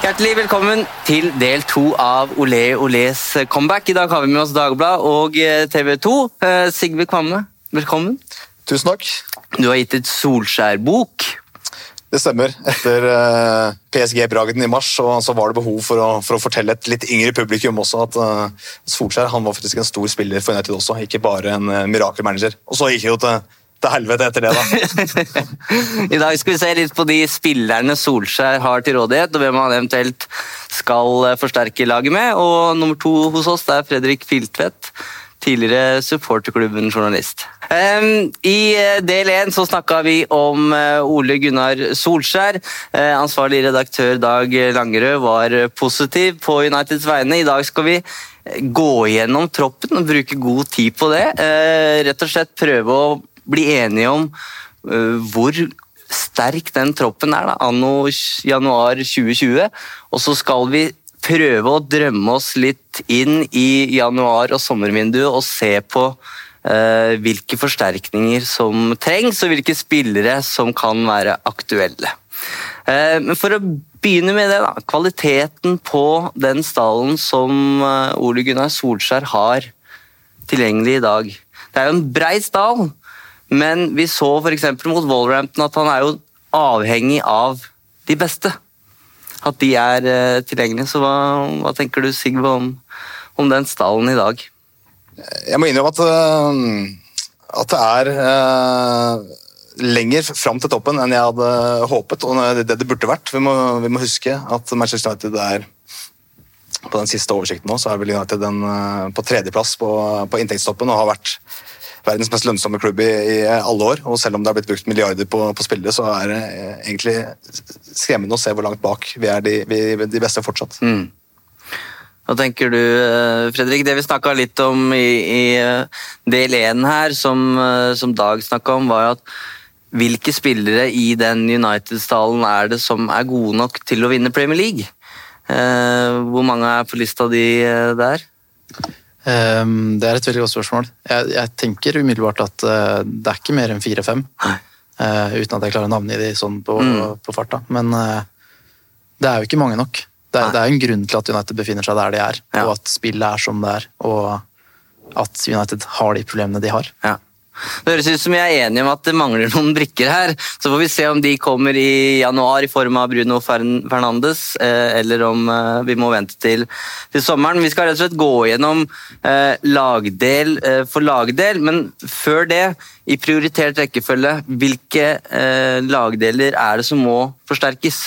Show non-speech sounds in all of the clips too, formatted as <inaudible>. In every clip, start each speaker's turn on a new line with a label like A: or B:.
A: Hjertelig velkommen til del to av Olé Olés comeback. I dag har vi med oss Dagbladet og TV 2. Sigve Kvamme, velkommen.
B: Tusen takk.
A: Du har gitt et Solskjær-bok.
B: Det stemmer. Etter eh, PSG-bragden i mars så, så var det behov for å, for å fortelle et litt yngre publikum også at uh, Solskjær han var faktisk en stor spiller for United også, ikke bare en uh, mirakelmanager. Og så gikk jo til, til helvete etter det, da. <laughs>
A: I dag skal vi se litt på de spillerne Solskjær har til rådighet, og hvem han eventuelt skal eh, forsterke laget med. Og nummer to hos oss det er Fredrik Filtvedt. Tidligere supporterklubben journalist. Ehm, I eh, del én snakka vi om eh, Ole Gunnar Solskjær. Ansvarlig redaktør Dag Langerød var positiv på Uniteds vegne. I dag skal vi gå gjennom troppen og bruke god tid på det. Rett og slett prøve å bli enige om eh, hvor sterk den troppen er da, anno januar 2020. Og så skal vi prøve å drømme oss litt inn i januar- og sommervinduet og se på eh, hvilke forsterkninger som trengs, og hvilke spillere som kan være aktuelle. Eh, men for å begynne med det, da. Kvaliteten på den stallen som eh, Ole Gunnar Solskjær har tilgjengelig i dag. Det er jo en brei stall, men vi så f.eks. mot Wallrampton at han er jo avhengig av de beste. At de er eh, tilgjengelige. Så hva, hva tenker du, Sigve, om, om den stallen i dag?
B: Jeg må innrømme at, uh, at det er uh, lenger fram til toppen enn jeg hadde håpet, og det, det burde vært. Vi må, vi må huske at Manchester United er på den siste oversikten nå, så er vel United den, på tredjeplass på, på inntektstoppen og har vært verdens mest lønnsomme klubb i, i alle år. Og selv om det har blitt brukt milliarder på, på spillere, så er det eh, egentlig skremmende å se hvor langt bak vi er de, vi, de beste fortsatt.
A: Mm. Hva tenker du, eh, Fredrik? Det vi snakka litt om i, i eh, del én her, som, som Dag snakka om, var jo at hvilke spillere i den United-stallen er det som er gode nok til å vinne Premier League? Hvor mange er på lista di der?
C: Ehm, det er et veldig godt spørsmål. Jeg, jeg tenker umiddelbart at eh, det er ikke mer enn fire-fem. eh, uten at jeg klarer å navngi de sånn på,
A: Mm.
C: på farta. Men eh, det er jo ikke mange nok. Det er, det er en grunn til at United befinner seg der de er,
A: Ja.
C: og at spillet er som det er, og at United har de problemene de har.
A: Ja. Det høres ut som jeg er enige om at det mangler noen brikker her. Så får vi se om de kommer i januar i form av Bruno Fernandes, eh, eller om eh, vi må vente til, til sommeren. Vi skal rett og slett gå gjennom eh, lagdel for lagdel, men før det, i prioritert rekkefølge, hvilke lagdeler er det som må forsterkes?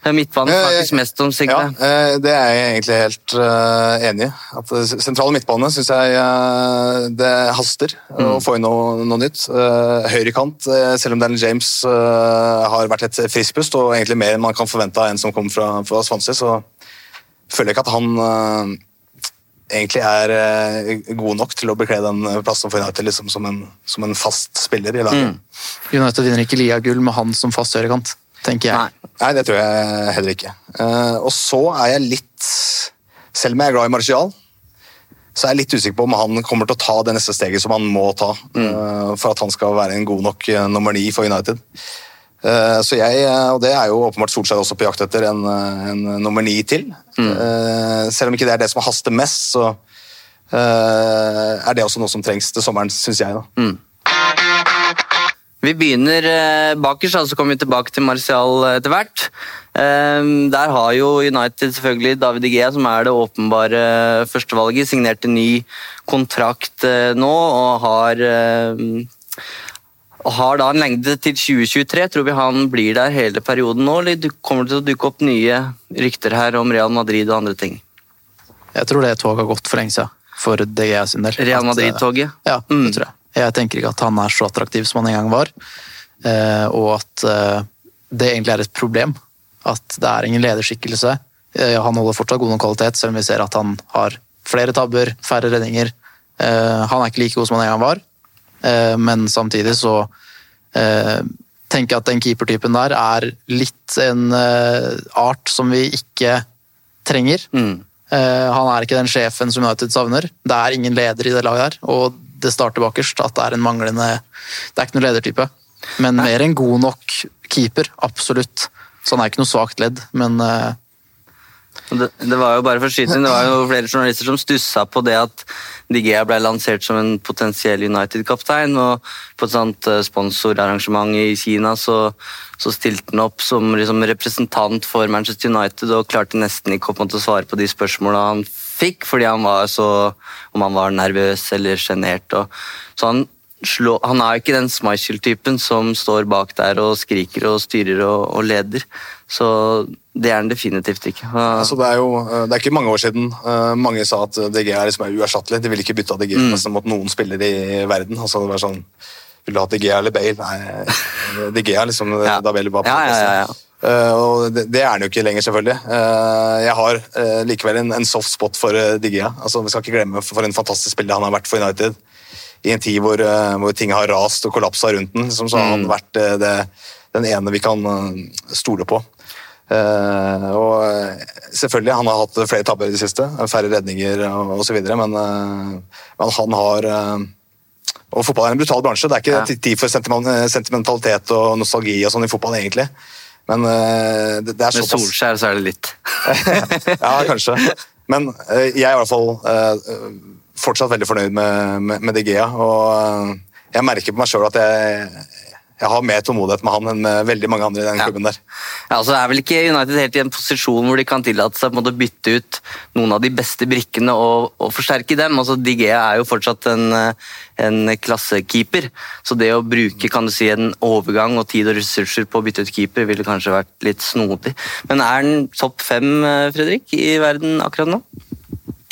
A: Er midtbanen
B: faktisk
A: snakkes mest om, Sigve.
B: Ja, eh, det er jeg egentlig helt eh, enig i. At eh, Sentral midtbane syns jeg eh, det haster å få inn noe, noe nytt. Høyrekant, eh, selv om Daniel James eh, har vært et friskpust, og egentlig mer enn man kan forvente av en som kommer fra, fra Swansea, så føler jeg ikke at han eh, egentlig er eh, god nok til å bekle den plassen for United liksom, som, en, som en fast spiller i laget.
C: United vinner ikke Lia-gull med han som fast høyrekant. Tenker jeg.
B: Nei, det tror jeg heller ikke. Eh, og så er jeg litt Selv om jeg er glad i Martial, så er jeg litt usikker på om han kommer til å ta det neste steget som han må ta eh, for at han skal være en god nok eh, nummer ni for United. Eh, så jeg, og det er jo åpenbart Solskjær også på jakt etter en, en nummer ni til. Eh, selv om ikke det er det som haster mest, så eh, er det også noe som trengs til sommeren, syns jeg. da.
A: Vi begynner eh, bakerst, så kommer vi tilbake til Martial eh, etter hvert. Eh, der har jo United selvfølgelig David Igea, som er det åpenbare førstevalget, signert en ny kontrakt nå og har og har da en lengde til 2023. Tror vi han blir der hele perioden nå, eller kommer det til å dukke opp nye rykter her om Real Madrid og andre ting?
C: Jeg tror det toget har gått for lenge siden, for DG sin del.
A: Real Madrid-toget?
C: Ja, det tror jeg. Jeg tenker ikke at han er så attraktiv som han en gang var, eh, og at eh, det egentlig er et problem. At det er ingen lederskikkelse. Eh, Han holder fortsatt god nok kvalitet, selv om vi ser at han har flere tabber, færre redninger. Eh, Han er ikke like god som han en gang var, Eh, men samtidig så eh, tenker jeg at den keepertypen der er litt en art som vi ikke trenger. Eh, han er ikke den sjefen som United savner. Det er ingen leder i det laget her, og det starter bakerst. At det er en manglende Det er ikke noe ledertype. Men mer en god nok keeper, absolutt. Så han er ikke noe svakt ledd, men uh...
A: Det, det var jo bare for skyting, det var jo flere journalister som stussa på det at Digea ble lansert som en potensiell United-kaptein. og På et sånt eh, sponsorarrangement i Kina så, så stilte han opp som liksom, representant for Manchester United og klarte nesten ikke å svare på de spørsmåla han fikk, fordi han var så Om han var nervøs eller sjenert. Så han slå, han er ikke den Schmeichel-typen som står bak der og skriker og styrer og, og leder. Så det er han definitivt ikke. Uh,
B: Altså, det, er jo, eh, det er ikke mange år siden uh, mange sa at DG er liksom uerstattelig. De ville ikke bytte DG
A: Mm.
B: mot noen spillere i verden. Altså, det var sånn, Vil du ha DG eller Bale? Nei, <laughs> DG er liksom da Bale var på
A: Ja, ja, ja, ja.
B: Eh, og det, er han jo ikke lenger, selvfølgelig. Eh, jeg har eh, likevel en, soft spot for uh, Digea. Altså, vi skal ikke glemme for, en fantastisk spiller han har vært for United. I en tid hvor, hvor ting har rast og kollapsa rundt den, liksom, så har han vært eh, det, den ene vi kan stole på. Og selvfølgelig, han har hatt flere tabber i det siste, færre redninger og osv., men, men han har og Fotball er en brutal bransje. Det er ikke
A: Ja.
B: tid for sentimentalitet og nostalgi og sånn i fotball, egentlig. Men eh, det, det er
A: Med Solskjær så er det litt. <laughs>
B: ja, kanskje. Men eh, jeg er i hvert fall eh, fortsatt veldig fornøyd med, med, med De Gea. Og jeg merker på meg sjøl at jeg, jeg har mer tålmodighet med han enn med veldig mange andre i den klubben der.
A: Ja, altså er vel ikke United helt i en posisjon hvor de kan tillate seg å bytte ut noen av de beste brikkene og, og forsterke dem. Altså Digea er jo fortsatt en, en klassekeeper, så det å bruke kan du si, en overgang og tid og ressurser på å bytte ut keeper ville kanskje vært litt snodig. Men er han topp fem, eh, Fredrik, i verden akkurat nå?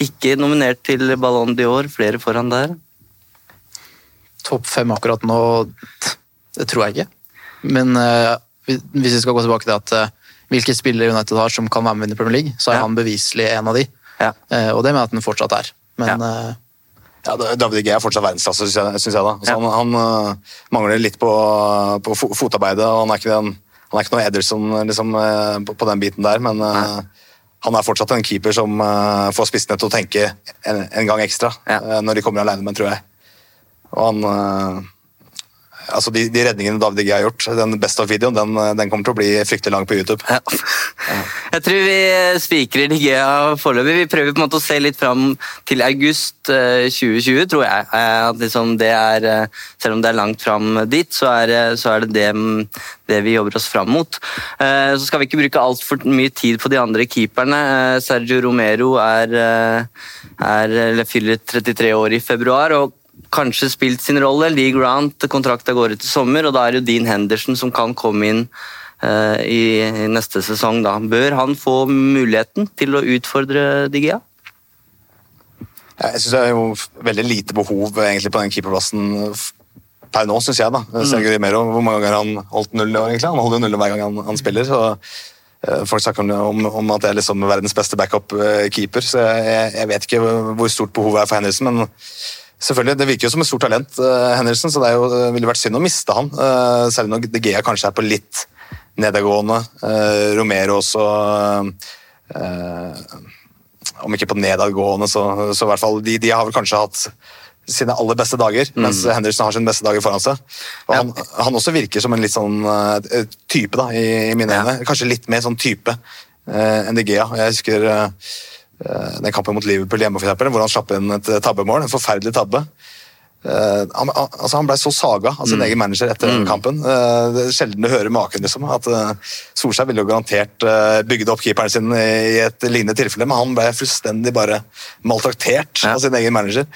A: Ikke nominert til Ballon d'Or, flere foran der.
C: topp fem akkurat nå, det tror jeg ikke. Men eh, hvis vi skal gå tilbake til at eh, hvilke spillere United har som kan være med i Premier League, så er
A: Ja.
C: han beviselig en av de.
A: Ja.
C: Eh, og det mener jeg at han fortsatt er. Men eh,
B: Ja, David Gea er fortsatt verdensklasse, syns jeg, synes jeg. da. Så Han, han mangler litt på, på fotarbeidet. og Han er ikke, den, han er ikke noe Ederson liksom, på, på den biten der, men uh, han er fortsatt en keeper som uh, får spissene til å tenke en, en gang ekstra øh, når de kommer alene med, tror jeg. Og han Altså, de, de redningene David Gea har gjort, den Best of-videoen, den, øh, den kommer til å bli fryktelig lang på YouTube.
A: Jeg tror vi spikrer Digea foreløpig. Vi prøver på en måte å se litt fram til august eh, 2020, tror jeg. Eh, At liksom det er, eh, selv om det er langt fram dit, så er, så er det det, det vi jobber oss fram mot. Eh, Så skal vi ikke bruke altfor mye tid på de andre keeperne. Eh, Sergio Romero er, eh, er, fyller 33 år i februar. og kanskje spilt sin rolle. Lee Grant, kontrakta går ut i sommer, og da er det jo Dean Henderson som kan komme inn uh, i, i neste sesong. Da. Bør han få muligheten til å utfordre
B: Digia? Jeg syns det er jo veldig lite behov egentlig på den keeperplassen per nå, syns jeg. da. Sergio om hvor mange ganger han holdt null i år, egentlig? Han holder jo null hver gang han, han spiller. så eh, Folk snakker om, om, om at det er liksom verdens beste backup-keeper, så jeg, jeg vet ikke hvor stort behovet er for Henderson. men selvfølgelig, Det virker jo som et stort talent, eh, Henderson, så det er jo, ville vært synd å miste han. eh, Særlig når De Gea kanskje er på litt nedadgående. Eh, Romero også eh, Om ikke på nedadgående, så, så i hvert fall de, de har vel kanskje hatt sine aller beste dager, mens Henderson har sine beste dager foran seg. Og han, han også virker som en litt sånn eh, type, da, i, i mine øyne. Kanskje litt mer sånn type eh, enn De Gea. Jeg husker eh, eh, den kampen mot Liverpool hjemme, for eksempel, hvor han slapp inn et tabbemål. En forferdelig tabbe. Uh, han, altså han ble så saga av sin egen manager etter mm. kampen. Uh, det er sjelden du hører maken. liksom, at uh, Solskjær ville jo garantert uh, bygd opp keeperen sin i et lignende tilfelle, men han ble fullstendig bare maltraktert av sin egen manager.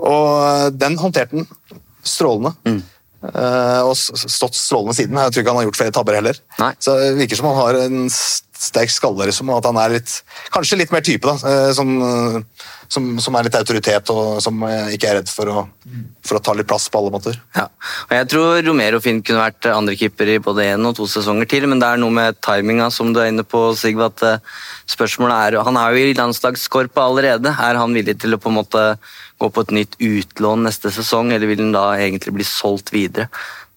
B: Og eh, den håndterte han strålende. Eh, og stått strålende siden. Jeg tror ikke han har gjort flere tabber heller. Så det virker som han har en sterk skalle, liksom, at han er litt, kanskje litt mer type, da, eh, som, eh, som, som er litt autoritet, og som eh, ikke er redd for å, for å ta litt plass på alle måter.
A: Ja. Og jeg tror Romero Finn kunne vært andrekeeper i både én og to sesonger til, men det er noe med timinga som du er inne på, Sigve. at spørsmålet er, Han er jo i landslagskorpa allerede. Er han villig til å på en måte gå på et nytt utlån neste sesong, eller vil han da egentlig bli solgt videre?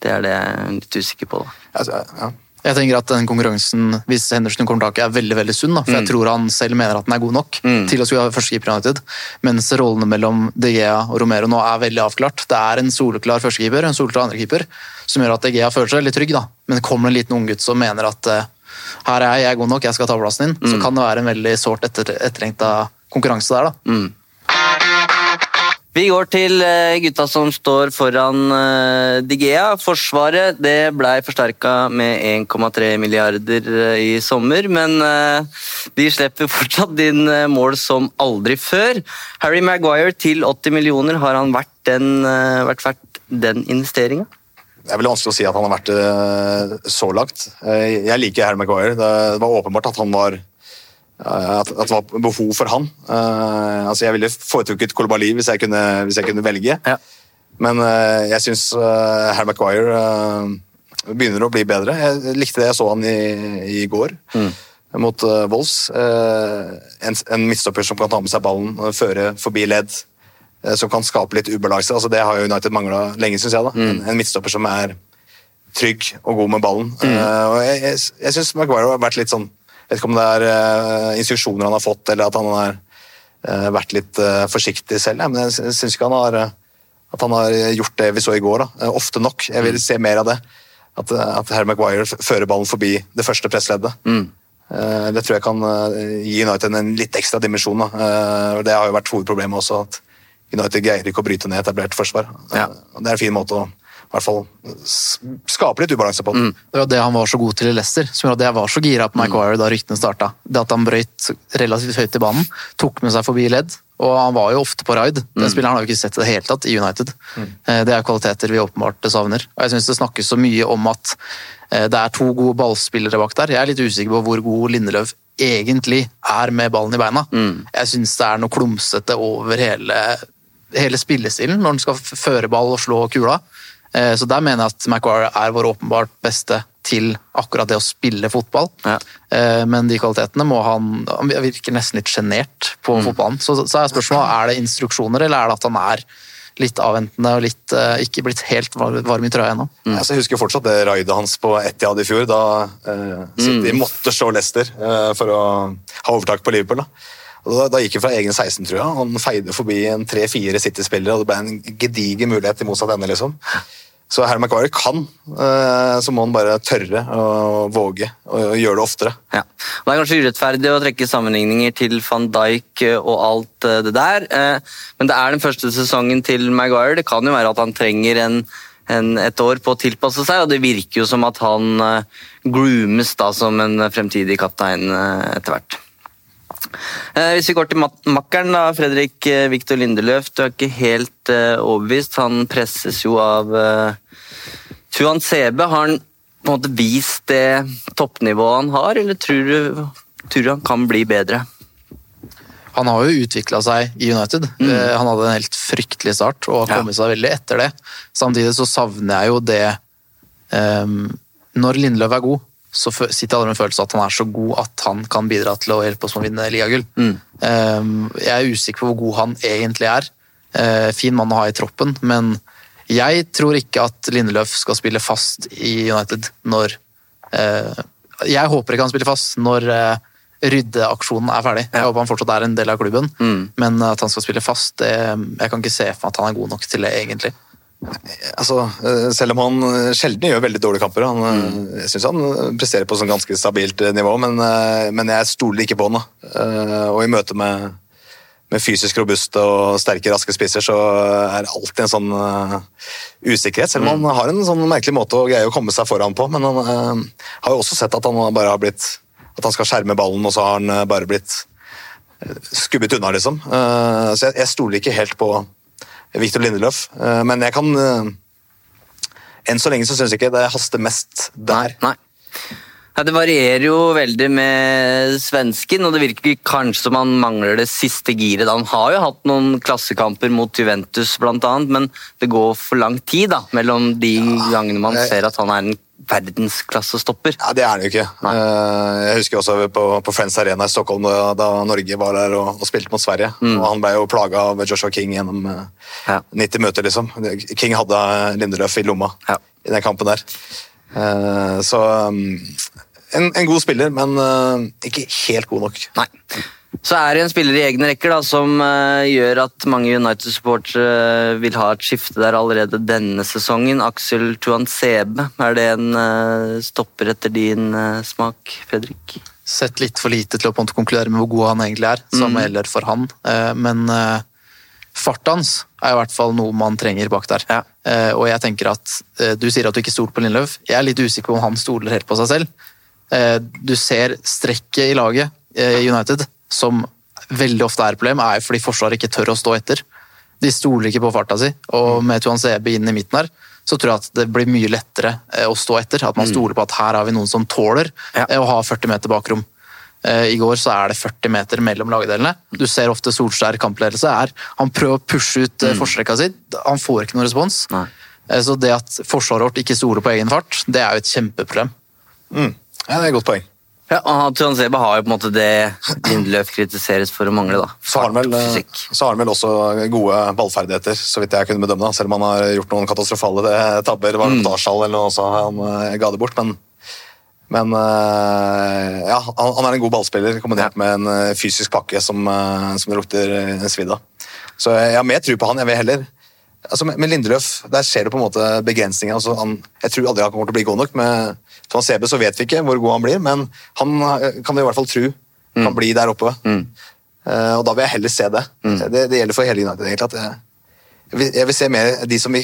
A: Det er det jeg er litt usikker på. da.
C: Jeg tenker at den konkurransen, hvis Henderson kommer taket, er veldig veldig sunn. Da, for jeg
A: Mm.
C: tror han selv mener at den er god nok til å skulle ha førstekeeper i United. Mens rollene mellom De Gea og Romero nå er veldig avklart. Det er en soleklar førstekeeper en soleklar andrekeeper, som gjør at De Gea føler seg litt trygg. da. Men det kommer en liten unggutt som mener at eh, her er jeg, jeg er god nok, jeg skal ta plassen din. Så kan det være en veldig sårt etter, etterlengta konkurranse der. da.
A: Vi går til eh, gutta som står foran eh, Digea. Forsvaret det ble forsterka med 1,3 milliarder eh, i sommer, men de slipper fortsatt eh, mål som aldri før. Harry Maguire til 80 millioner, har han vært den, vært verdt den investeringa?
B: Det er veldig vanskelig å si at han har vært det så langt. Jeg liker Harry Maguire. Det var åpenbart at han var at, at det var behov for han. Uh, altså jeg ville foretrukket Kolibali hvis jeg kunne, hvis jeg kunne velge. Men uh, jeg syns Harry Maguire eh, begynner å bli bedre. Jeg likte det jeg så han i, i går mot uh, Wolves. Eh, en, en midtstopper som kan ta med seg ballen og føre forbi ledd. eh, Som kan skape litt ubalanse. Altså, det har jo United mangla lenge, syns jeg. da. En, en midtstopper som er trygg og god med ballen. Eh, og jeg jeg, jeg syns Maguire har vært litt sånn vet ikke om det er eh, instruksjoner han har fått, eller at han har eh, vært litt eh, forsiktig selv, men jeg syns ikke han har at han har gjort det vi så i går. da. Ofte nok. Jeg vil se mer av det. At, at Harry Maguire fører ballen forbi det første pressleddet. Mm. Det tror jeg kan gi United en litt ekstra dimensjon. da. Det har jo vært hovedproblemet også, at United greier ikke å bryte ned etablert forsvar. Ja. Det er en fin måte å hvert fall skaper skape litt ubalanse på.
C: Det var det han var så god til i Leicester, som gjorde at jeg var så gira på Maguire da ryktene starta. Det at han brøyt relativt høyt i banen, tok med seg forbi ledd, og han var jo ofte på raid. Den spilleren har vi ikke sett i det hele tatt i United. Mm. Det er kvaliteter vi åpenbart savner. Og jeg syns det snakkes så mye om at eh, det er to gode ballspillere bak der. Jeg er litt usikker på hvor god Lindeløv egentlig er med ballen i beina. Jeg syns det er noe klumsete over hele, hele spillestilen når han skal føre ball og slå kula. Eh, Så der mener jeg at Maguire er vår åpenbart beste til akkurat det å spille fotball. Ja. Men de kvalitetene må han Han virker nesten litt sjenert på fotballen. Så, så er spørsmålet er det instruksjoner, eller er det at han er litt avventende og litt, eh, ikke blitt helt varm i trøya ennå?
B: Mm. jeg husker fortsatt det raidet hans på Etiad i fjor, da eh, City måtte slå Leicester eh, for å ha overtak på Liverpool. Da. Da, da gikk det fra egen 16, tror jeg. Han feide forbi en tre-fire City-spillere, og det ble en gedigen mulighet i motsatt ende. liksom. Så Harry McVarie kan, eh, så må han bare tørre å våge og gjøre det oftere.
A: Ja. Det er kanskje urettferdig å trekke sammenligninger til van Dijk eh, og alt eh, det der, men det er den første sesongen til Maguire. Det kan jo være at han trenger en, en, et år på å tilpasse seg, og det virker jo som at han groomes da som en fremtidig kaptein etter hvert. Eh, Hvis vi går til makkeren, da, Fredrik Viktor Victor Lindeløf, du er ikke helt uh, overbevist. Han presses jo av uh, Tuan Sebe. Har han på en måte vist det toppnivået han har, eller tror du, tror du han kan bli bedre?
C: Han har jo utvikla seg i United. Eh, Han hadde en helt fryktelig start og har kommet seg veldig etter det. Samtidig så savner jeg jo det um, Når Lindløv er god, så sitter alle med følelsen at han er så god at han kan bidra til å hjelpe oss med å vinne ligagull. Mm. jeg er usikker på hvor god han egentlig er. Eh, fin mann å ha i troppen, men jeg tror ikke at Lindeløf skal spille fast i United når Eh, jeg håper ikke han spiller fast når eh, ryddeaksjonen er ferdig. Jeg håper han fortsatt er en del av klubben, men at han skal spille fast, det, jeg kan ikke se for meg at han er god nok til det, egentlig.
B: Altså, eh, selv om han eh, sjelden gjør veldig dårlige kamper, han, mm. jeg syns han eh, presterer på sånn ganske stabilt eh, nivå, men, eh, men jeg stoler ikke på han. Eh, Og i møte med, med fysisk robuste og sterke, raske spisser, så er det alltid en sånn eh, usikkerhet. Selv om han har en sånn merkelig måte å greie å komme seg foran på, men han eh, har jo også sett at han bare har blitt at han skal skjerme ballen, og så har han eh, bare blitt eh, skubbet unna, liksom. Eh, Så jeg, jeg stoler ikke helt på Victor Lindeløf, eh, men jeg kan eh, Enn så lenge så syns jeg ikke det haster mest der.
A: Nei. Ja, det varierer jo veldig med svensken, og det virker kanskje som han mangler det siste giret. Han har jo hatt noen klassekamper mot Juventus, blant annet, men det går for lang tid da, mellom de gangene man
B: jeg-
A: ser at han er en verdensklassestopper.
B: Ja, Det er han jo ikke. Nei. Jeg husker også på, på Friends Arena i Stockholm da, da Norge var der og, og spilte mot Sverige. Og Han ble jo plaga av Joshua King gjennom eh,
A: Ja.
B: 90 møter, liksom. King hadde Lindeløf i lomma
A: Ja.
B: i den kampen der. Eh, Så um, en, en god spiller, men eh, ikke helt god nok.
A: Nei. Så er det en spiller i egne rekker da, som uh, gjør at mange United-supportere vil ha et skifte der allerede denne sesongen. Aksel Tuansebe, er det en uh, stopper etter din smak, Fredrik?
C: Sett litt for lite til å konkludere med hvor god han egentlig er, som gjelder for han. Men farten hans er i hvert fall noe man trenger bak der.
A: Ja.
C: Og jeg tenker at Du sier at du ikke stoler på Lindløv. Jeg er litt usikker på om han stoler helt på seg selv. Du ser strekket i laget i United, som veldig ofte er et problem, er fordi Forsvaret ikke tør å stå etter. De stoler ikke på farta si, og med Tuan Sebe inn i midten her, så tror jeg at det blir mye lettere eh, å stå etter. At man stoler på at her har vi noen som tåler
A: Ja.
C: eh, å ha 40 meter bakrom. Eh, I går så er det 40 meter mellom lagdelene. Du ser ofte Solskjær kampledelse er Han prøver å pushe ut mm. forsrekka si, han får ikke noen respons.
A: Nei.
C: Så det at forsvaret vårt ikke stoler på egen fart, det er jo et kjempeproblem.
B: Mm. Ja, Det er et godt poeng.
A: Ja, og Tuansebe har jo på en måte det Lindeløf kritiseres for å mangle. da.
B: Så har, vel, eh, så har han vel også gode ballferdigheter, så vidt jeg kunne bedømme. da. Selv om han har gjort noen katastrofale tabber. Var Arsenal eller noe, så han eh, ga det bort. Men, men eh, ja, han, han er en god ballspiller kombinert med en eh, fysisk pakke som, eh, som det lukter eh, svidd av. Så jeg har mer tro på han. Jeg vil heller altså Med Lindløf der ser du på en måte begrensninger. Altså han, jeg tror aldri han kommer til å bli god nok. Med Thomas Sebe så vet vi ikke hvor god han blir, men han eh, kan vi i hvert fall tro kan bli der oppe. Eh, og da vil jeg heller se det. det. Det gjelder for hele United. egentlig, jeg, vil, jeg vil se mer de som vi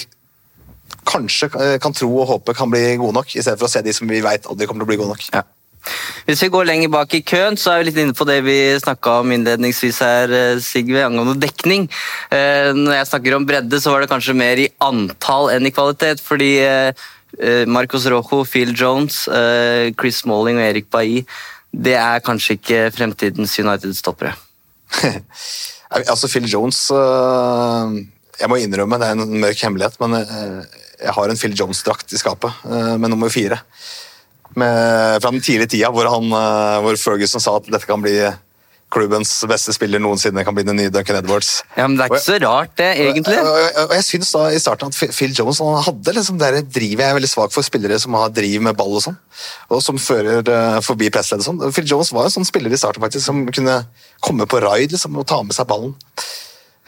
B: kanskje eh, kan tro og håpe kan bli gode nok, i stedet for å se de som vi vet aldri kommer til å bli gode nok.
A: Ja. Hvis vi går lenger bak i køen, så er vi litt inne på det vi snakka om innledningsvis her, Sigve, angående dekning. Når jeg snakker om bredde, så var det kanskje mer i antall enn i kvalitet. Fordi Marcos Rojo, Phil Jones, eh, Chris Smalling og Erik Bailly, det er kanskje ikke fremtidens United-stoppere. <laughs>
B: altså Phil Jones øh, Jeg må innrømme, det er en mørk hemmelighet, men jeg har en Phil Jones-drakt i skapet med nummer fire. Med, fra den tidlige tida hvor, han, hvor Ferguson sa at dette kan bli klubbens beste spiller noensinne, kan bli den nye Duncan Edwards.
A: Ja, men Det er ikke så rart, det, egentlig.
B: Og, og, og jeg synes da i starten at Phil- Jones han hadde liksom det drivet. Jeg er veldig svak for spillere som har driv med ball og sånn, og som fører uh, forbi pressledd og sånn. Phil Jones var en sånn spiller i starten faktisk som kunne komme på raid liksom, og ta med seg ballen.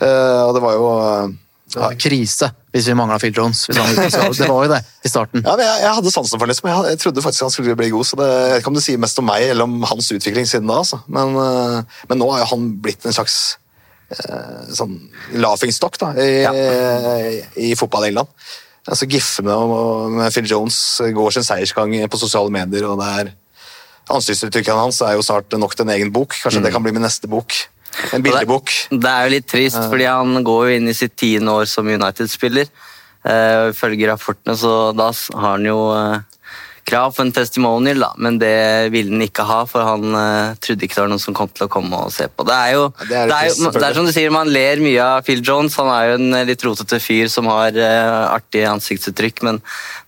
B: Uh, og det var jo eh,
C: Det var krise hvis vi mangla Phil Jones. Det var jo det i starten.
B: ja, jeg, jeg hadde sansen for det, jeg, jeg trodde faktisk han skulle bli god. så det, Jeg vet ikke om det sier mest om meg eller om hans utvikling siden da. Altså. Men, eh, men nå har jo han blitt en slags eh, sånn laughingstock da, i, i fotball-England. Altså Giffene og- med Phil Jones går sin seiersgang på sosiale medier. og det er Ansiktsuttrykket hans er jo snart nok til en egen bok. Kanskje det kan bli min neste bok. En bildebok.
A: Det er jo litt trist, fordi han går jo inn i sitt tiende år som United-spiller. Uh, Ifølge rapportene, så da har han jo uh, krav på en testimonial, da, men det ville han ikke ha, for han uh, trodde ikke det var noen som kom til å komme og se på. Det er jo,
B: det er
A: det er,
B: trist,
A: jo, det er som du sier, Man ler mye av Phil Jones, han er jo en eh, litt rotete fyr som har uh, artig ansiktsuttrykk, men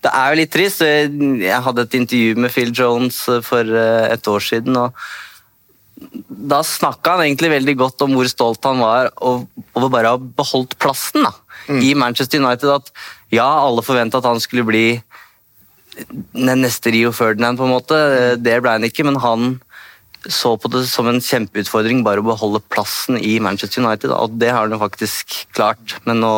A: det er jo litt trist. Jeg hadde et intervju med Phil Jones eh, for eh, et år siden. og da snakka han egentlig veldig godt om hvor stolt han var over bare å ha beholdt plassen da, i Manchester United. At ja, alle forventa at han skulle bli den neste Rio Ferdinand, på en måte. Det ble han ikke, men han så på det som en kjempeutfordring bare å beholde plassen i Manchester United, og det har han jo faktisk klart. Men nå,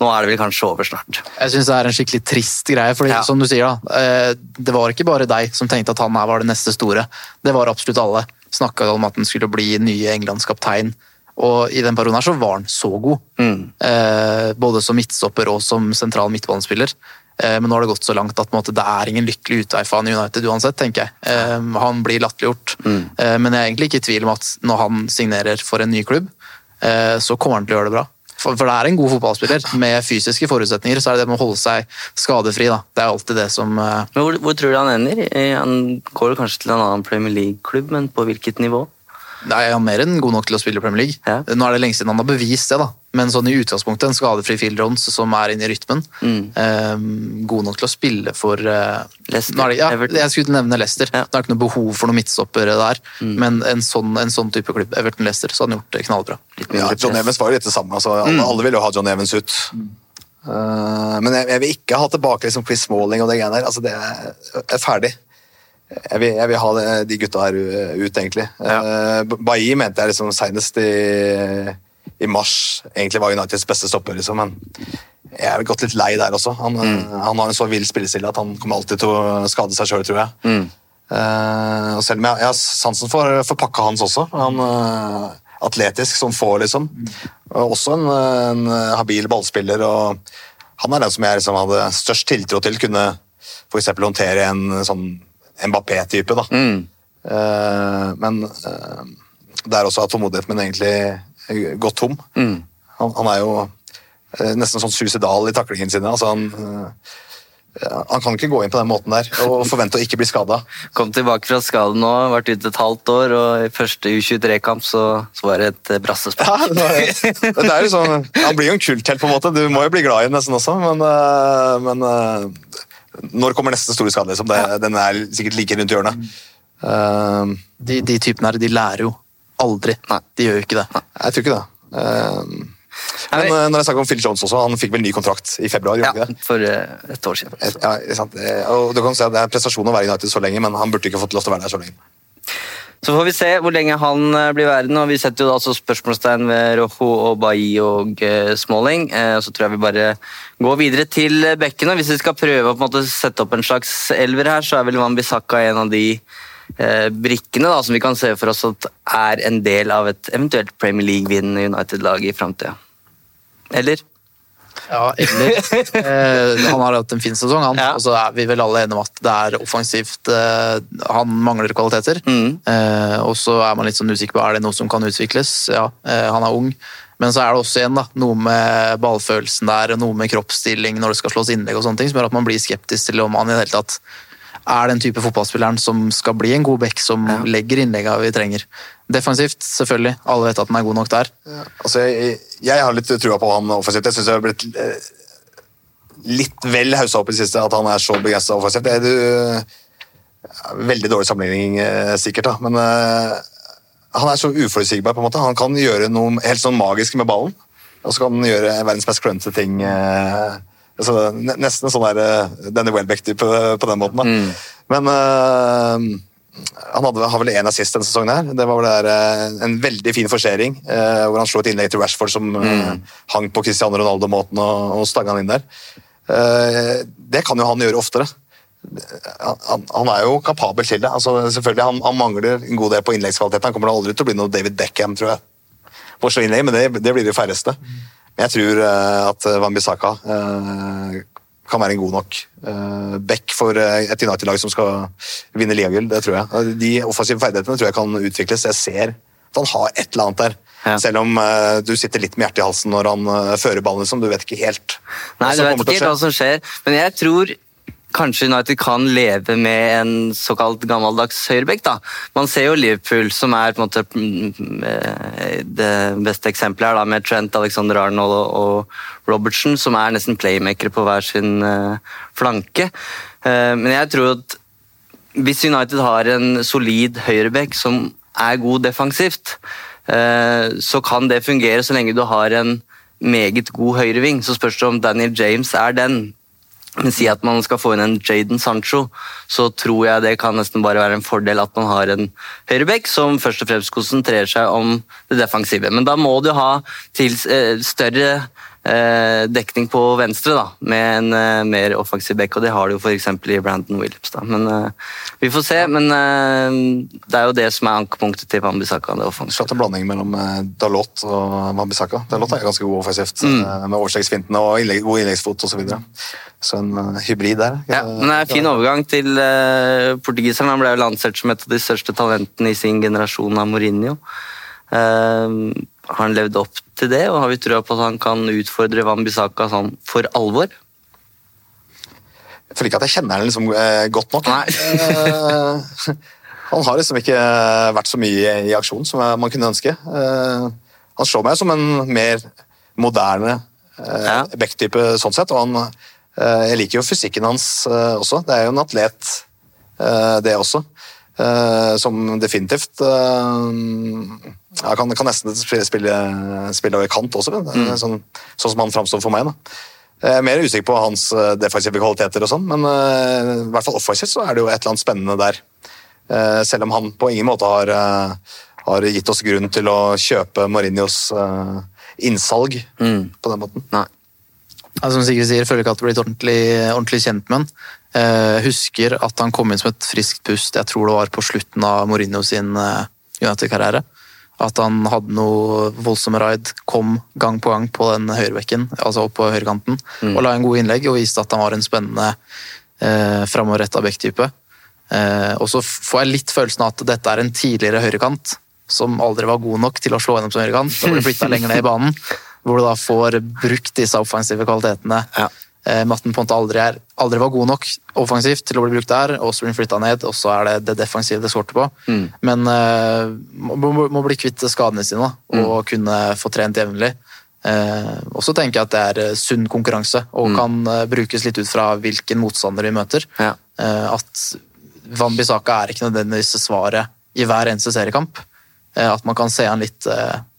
A: nå er det vel kanskje over snart.
C: Jeg syns det er en skikkelig trist greie. fordi
A: Ja.
C: som du sier da, eh, Det var ikke bare deg som tenkte at han her var det neste store. Det var absolutt alle. Snakka om at han skulle bli nye Englands kaptein. Og i den perioden her så var han så god. Eh, både som midtstopper og som sentral midtbanespiller. Eh, men nå har det gått så langt at måte, det er ingen lykkelig utvei for han i United uansett, tenker jeg. Eh, han blir latterliggjort. Eh, men jeg er egentlig ikke i tvil om at når han signerer for en ny klubb, eh, så kommer han til å gjøre det bra. For, for det er en god fotballspiller. Med fysiske forutsetninger så er det det med å holde seg skadefri. Da. Det er alltid det som uh...
A: Men hvor, hvor tror du han ender? Eh, Han går kanskje til en annen Premier League-klubb, men på hvilket nivå?
C: Nei, Han er mer enn god nok til å spille i Premier League.
A: Ja.
C: Nå er det lenge siden han har bevist det, da. men sånn i utgangspunktet en skadefri Phil Jones som er inne i rytmen. eh, god nok til å spille for eh,
A: Leicester,
C: nå er det, ja, Jeg skulle nevne Leicester.
A: Ja.
C: Det er ikke noe behov for noen midtstoppere der, men en sånn, en sånn type klubb, Everton-Leicester, så hadde han gjort det knallbra.
B: Ja, John. Evans var jo litt det samme. Altså, alle, alle ville jo ha John Evans ut. Uh, men jeg, jeg vil ikke ha tilbake liksom Chris Smalling og det greiene der. Altså, det er, er ferdig. Jeg vil, jeg vil ha de gutta her ut, egentlig. Ja. Bailly mente jeg liksom senest i, i mars egentlig var Uniteds beste stopper, liksom, men jeg er gått litt lei der også. Han, han har en så vill spillestil at han kommer alltid til å skade seg sjøl, tror jeg. Eh, og selv om jeg, jeg har sansen for, for pakka hans også. Han uh, atletisk som få, liksom. Og også en, en habil ballspiller. og Han er den som jeg liksom hadde størst tiltro til kunne eksempel håndtere en sånn Mbappé-type. da. Eh, men uh, det er også at tålmodigheten min egentlig gått tom. Han, han er jo uh, nesten sånn suicidal i taklingene sine. altså han... han kan ikke gå inn på den måten der og <laughs> forvente å ikke bli skada.
A: Kom tilbake fra skade nå, vært ute et halvt år, og i første U23-kamp så, så var det et brassespark.
B: Ja, det er, det er jo sånn, han blir jo en kulthelt, på en måte. Du må jo bli glad i den nesten også, men, men når kommer neste store skade? Liksom? Det, Den er sikkert like rundt hjørnet. Uh,
C: De, de typene her, de lærer jo aldri.
A: Nei.
C: De gjør jo ikke det.
B: jeg tror ikke det. Uh, men øh, når jeg snakker om Phil Jones også, han fikk vel ny kontrakt i februar?
A: Ja, for eh, et år siden.
B: Et- Ja, sant? Eh, Og du kan si at Det er prestasjon å være i United så lenge, men han burde ikke fått lov til å være der så lenge.
A: Så får vi se hvor lenge han eh, blir værende. og Vi setter jo da spørsmålstegn ved Rojo og Bailly og eh, Smalling. Eh, så tror jeg vi bare går videre til bekkene. Hvis vi skal prøve å sette opp en slags elver her, så er vel Van Bissaka en av de brikkene da, som vi kan se for oss at er en del av et eventuelt Premier League-vinnende United-lag i framtida. Eller?
C: Ja, eller eh, Han har hatt en fin sesong, han.
A: Ja.
C: Og så er vi vel alle enige om at det er offensivt eh, Han mangler kvaliteter.
A: Mm.
C: Eh, og så er man litt sånn usikker på er det noe som kan utvikles. Ja, eh, han er ung. Men så er det også igjen da, noe med ballfølelsen der, og noe med kroppsstilling når det skal slås innlegg, og sånne ting, som gjør at man blir skeptisk til om han i det hele tatt er den type fotballspilleren som skal bli en god back som legger innlegga vi trenger. Defensivt, selvfølgelig. Alle vet at han er god nok der.
B: Altså, jeg, jeg har litt trua på han offensivt. Jeg syns jeg har blitt eh, litt vel haussa opp i det siste at han er så begeistra offensivt. Det er du, ja, veldig dårlig sammenligning, eh, sikkert, da. men eh, han er så uforutsigbar. på en måte. Han kan gjøre noe helt sånn magisk med ballen, og så kan han gjøre verdens mest klønete ting. eh, altså, nesten sånn der eh, Danny Welbeck-type på den måten. da. Men uh, han hadde, har vel én assist denne sesongen. her. Det var vel der, uh, en veldig fin forsering, uh, hvor han slo et innlegg til Rashford som eh, hang på Cristiano Ronaldo-måten og, og stanga han inn der. Eh, det kan jo han gjøre oftere. Han, han- er jo kapabel til det. Altså, selvfølgelig, han, han mangler en god del på innleggskvalitet. Han kommer aldri til å bli noe David Beckham, tror jeg. På innlegg, men det, det blir de færreste. Men jeg tror eh, at Van Bissaka eh, kan være en god nok back for eh, et United-lag som skal vinne ligagull. Det tror jeg. De offensive ferdighetene tror jeg kan utvikles. Jeg ser at han har et eller annet der.
A: Ja.
B: Selv om uh, du sitter litt med hjertet i halsen når han uh, fører ballen. Liksom. Du vet ikke helt
A: Nei, du vet ikke helt hva som skjer, men jeg tror kanskje United kan leve med en såkalt gammeldags høyrebekk. da. Man ser jo Liverpool, som er på en måte mm, eh, det beste eksempelet her, da, med Trent, Alexander Arnold og, Robertson, som er nesten playmakere på hver sin eh, flanke. Eh, men jeg tror at hvis United har en solid høyrebekk som er god defensivt, så kan det fungere så lenge du har en meget god høyreving. Så spørs det om Daniel James er den. Men si at man skal få inn en Jaden Sancho, så tror jeg det kan nesten bare være en fordel at man har en høyrebekk som først og fremst konsentrerer seg om det defensive. Men da må du ha til, eh, større dekning på venstre, da, med en eh, mer offensiv bekk, og det har de jo f.eks. i Brandon Williams. Da. Men eh, Vi får se, men eh, det er jo det som er ankepunktet til Wambisaka.
B: Slått en blanding mellom eh, Dalot og Wambisaka. Dalot er ganske god offensivt,
A: Mm.
B: eh, med overstegsfintene og innlegg, god innleggsfot osv. Så, videre. så en eh, hybrid der.
A: Ja, men det er en fin overgang til portugiseren. Han ble jo lansert som et av de største talentene i sin generasjon av Mourinho. Eh, har han levd opp til det, og har vi trua på at han kan utfordre Wambisaka sånn for alvor?
B: Jeg føler ikke at jeg kjenner ham liksom, eh, godt nok.
A: Nei.
B: Eh, <laughs> han har liksom ikke vært så mye i aksjon som man kunne ønske. Eh, han slår meg som en mer moderne eh,
A: Ja.
B: backtype sånn sett, og han, eh, jeg liker jo fysikken hans eh, også. Det er jo en atlet, eh, det også. Eh, som definitivt eh, ja, kan, kan nesten spille, spille, over kant også, men, sånn, sånn som han framstår for meg. da. Jeg er mer usikker på hans eh, defensive kvaliteter, og sånn, men uh, i hvert fall offensivt så er det jo et eller annet spennende der. Uh, selv om han på ingen måte har, uh, har gitt oss grunn til å kjøpe Mourinhos eh, innsalg på den måten.
A: Nei.
C: Altså, som Sigrid sier, føler ikke at det har blitt ordentlig, ordentlig kjent med han. Eh, husker at han kom inn som et friskt pust, jeg tror det var på slutten av Mourinho sin eh, United-karriere. At han hadde noe voldsomme raid, kom gang på gang på den høyrebekken, altså opp på høyrekanten, og la en god innlegg og viste at han var en spennende eh, framoverretta backtype. Eh, og så får jeg litt følelsen av at dette er en tidligere høyrekant som aldri var god nok til å slå gjennom som høyrekant, og ble flytta lenger ned i banen. Hvor du da får brukt disse offensive kvalitetene.
A: Ja.
C: Eh, Ponte på en måte aldri, er, aldri var god nok offensivt til å bli brukt der, den flytta ned, og så er det det defensive det skorter på. Men uh, må, må, bli kvitt skadene sine da, og kunne få trent jevnlig. Uh, og så tenker jeg at det er sunn konkurranse, og kan uh, brukes litt ut fra hvilken motstander vi møter.
A: Ja.
C: Uh, at Wambisaka er ikke nødvendigvis svaret i hver eneste seriekamp. At man kan se an litt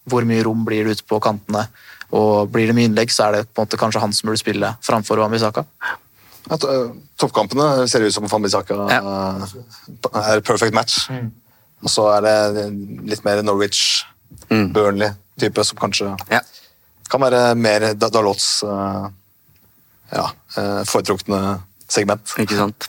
C: hvor mye rom blir det ute på kantene. Og blir det mye innlegg, så er det på en måte kanskje han som burde spille framfor Wambisaka.
B: At, øh, toppkampene ser ut som Wambisaka
A: Ja.
B: er perfect match. Og så er det litt mer Norwich, Burnley-type, som kanskje
A: Ja.
B: kan være mer Da- Dalots øh, ja, foretrukne segment.
A: Ikke sant.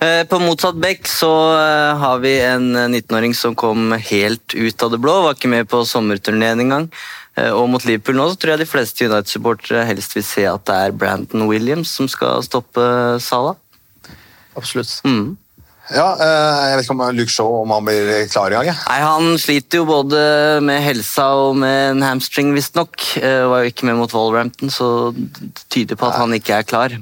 A: Eh, På motsatt bekk så eh, har vi en eh, 19-åring som kom helt ut av det blå. Var ikke med på sommerturneen engang. Eh, Og mot Liverpool nå så tror jeg de fleste United-supportere helst vil se at det er Brandon Williams som skal stoppe Salah.
C: Absolutt.
A: Mm.
B: Ja, øh, jeg vet ikke om Luke Shaw om han blir klar i gang.
A: Nei, Han sliter jo både med helsa og med en hamstring, visstnok. Uh, var jo ikke med mot Wolverhampton, så det tyder på at han ikke er klar.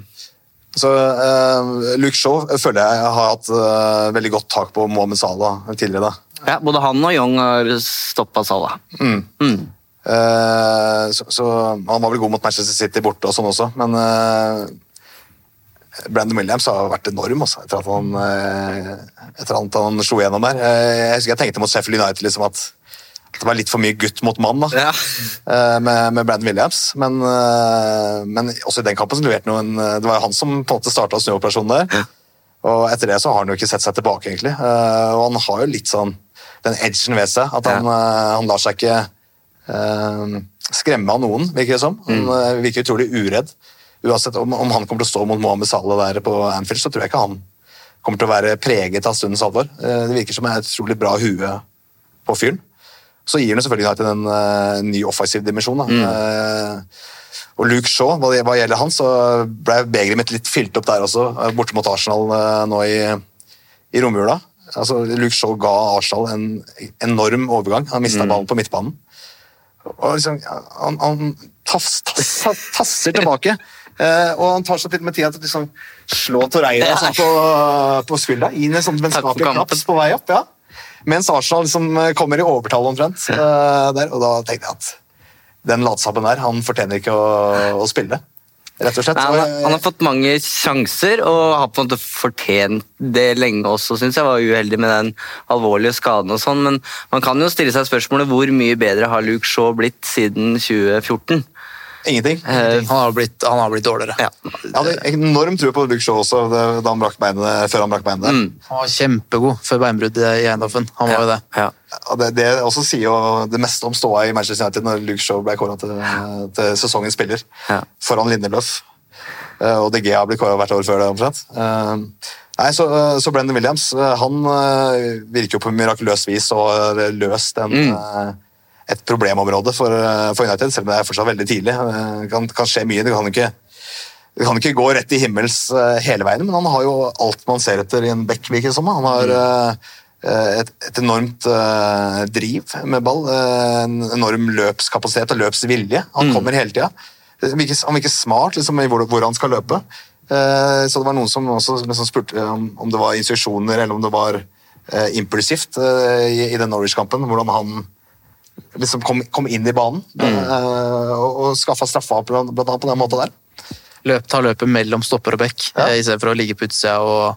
B: Så uh, Luke Shaw føler jeg har hatt uh, veldig godt tak på Mohammed Salah tidligere. da.
A: Ja, Både han og Young har stoppa Salah. Mm.
B: Eh, så, så Han var vel god mot Manchester City borte og sånn også, men uh, Brandon Williams har vært enorm altså, etter at han, uh, etter at han slo gjennom der. Jeg husker jeg tenkte mot Sheffield United liksom at, at det var litt for mye gutt mot mann da,
A: Ja.
B: med, med Brandon Williams. Men, men også i den kampen så leverte noen, Det var jo han som på en måte starta snuoperasjonen der. Og etter det så har han jo ikke sett seg tilbake, egentlig. Og han har jo litt sånn den edgen ved seg. At han, eh, han lar seg ikke eh, skremme av noen, virker det som. Han eh, virker utrolig uredd. Uansett om, om han kommer til å stå mot Mohammed Salah der på Anfield, så tror jeg ikke han kommer til å være preget av stundens alvor. Eh, det virker som et utrolig bra hue på fyren. Så gir han selvfølgelig United en uh, ny offensiv dimensjon. Da. Eh, og Luke Shaw, hva, hva gjelder han, så ble begeret mitt litt fylt opp der også, borte mot Arsenal eh, nå i, i romjula. Altså, Luke Shaw ga Arsenal en enorm overgang. Han mista ballen på midtbanen. Og liksom, han, han tass, tass, tasser tilbake. <laughs> Eh, og han tar seg til med tida til å liksom, slå Torreira sånn på, på skuldra inn i en sånn vennskapelig klaps på vei opp. ja. Mens Arsenal liksom kommer i overtall omtrent. eh, der, og da tenkte jeg at den latsabben der, han fortjener ikke å, å spille. Rett og slett.
A: Nei, han, han har fått mange sjanser og har på en måte fortjent det lenge også, syns jeg. Var uheldig med den alvorlige skaden og sånn, men man kan jo stille seg spørsmålet hvor mye bedre har Luke Shaw blitt siden 2014?
B: Ingenting.
A: Eh,
C: Han har blitt, han har blitt dårligere.
A: ja.
B: Jeg hadde enorm tro på Luke Shaw også det- da han brakk beinet, før han brakk beinet.
A: Mm.
C: Han var kjempegod før beinbruddet i Eindhoven. Han var jo det.
A: ja.
B: Det, det også sier jo det meste om ståa i Manchester United når Luke Shaw ble kåra til, til sesongens spiller
A: Ja.
B: foran Lindeløf. Eh, Og DG har blitt kåra hvert år før det, omtrent. Eh, Nei, så, så Brendan Williams eh, han eh, virker jo på mirakuløst vis og har løst den eh, et problemområde for, eh, for United, selv om det er fortsatt veldig tidlig. Eh, Det kan, kan skje mye. Det kan ikke det kan ikke gå rett i himmels eh, hele veien, men han har jo alt man ser etter i en back, virker det som. Han har mm. et, et enormt uh, driv med ball, en enorm løpskapasitet og løpsvilje. Han kommer hele tida. Han virker, han virker smart liksom, i hvor, hvor han skal løpe. Uh, så det var noen som også som spurte om, om det var instruksjoner eller om det var uh, impulsivt uh, i, i den Norwich-kampen. Hvordan han liksom kom, kom inn i banen eh, og, og skaffa straffa blant blant annet på den måten der.
C: Løp, ta løpet mellom stopper og bekk,
B: Ja.
C: eh, i stedet for å ligge på utsida. og-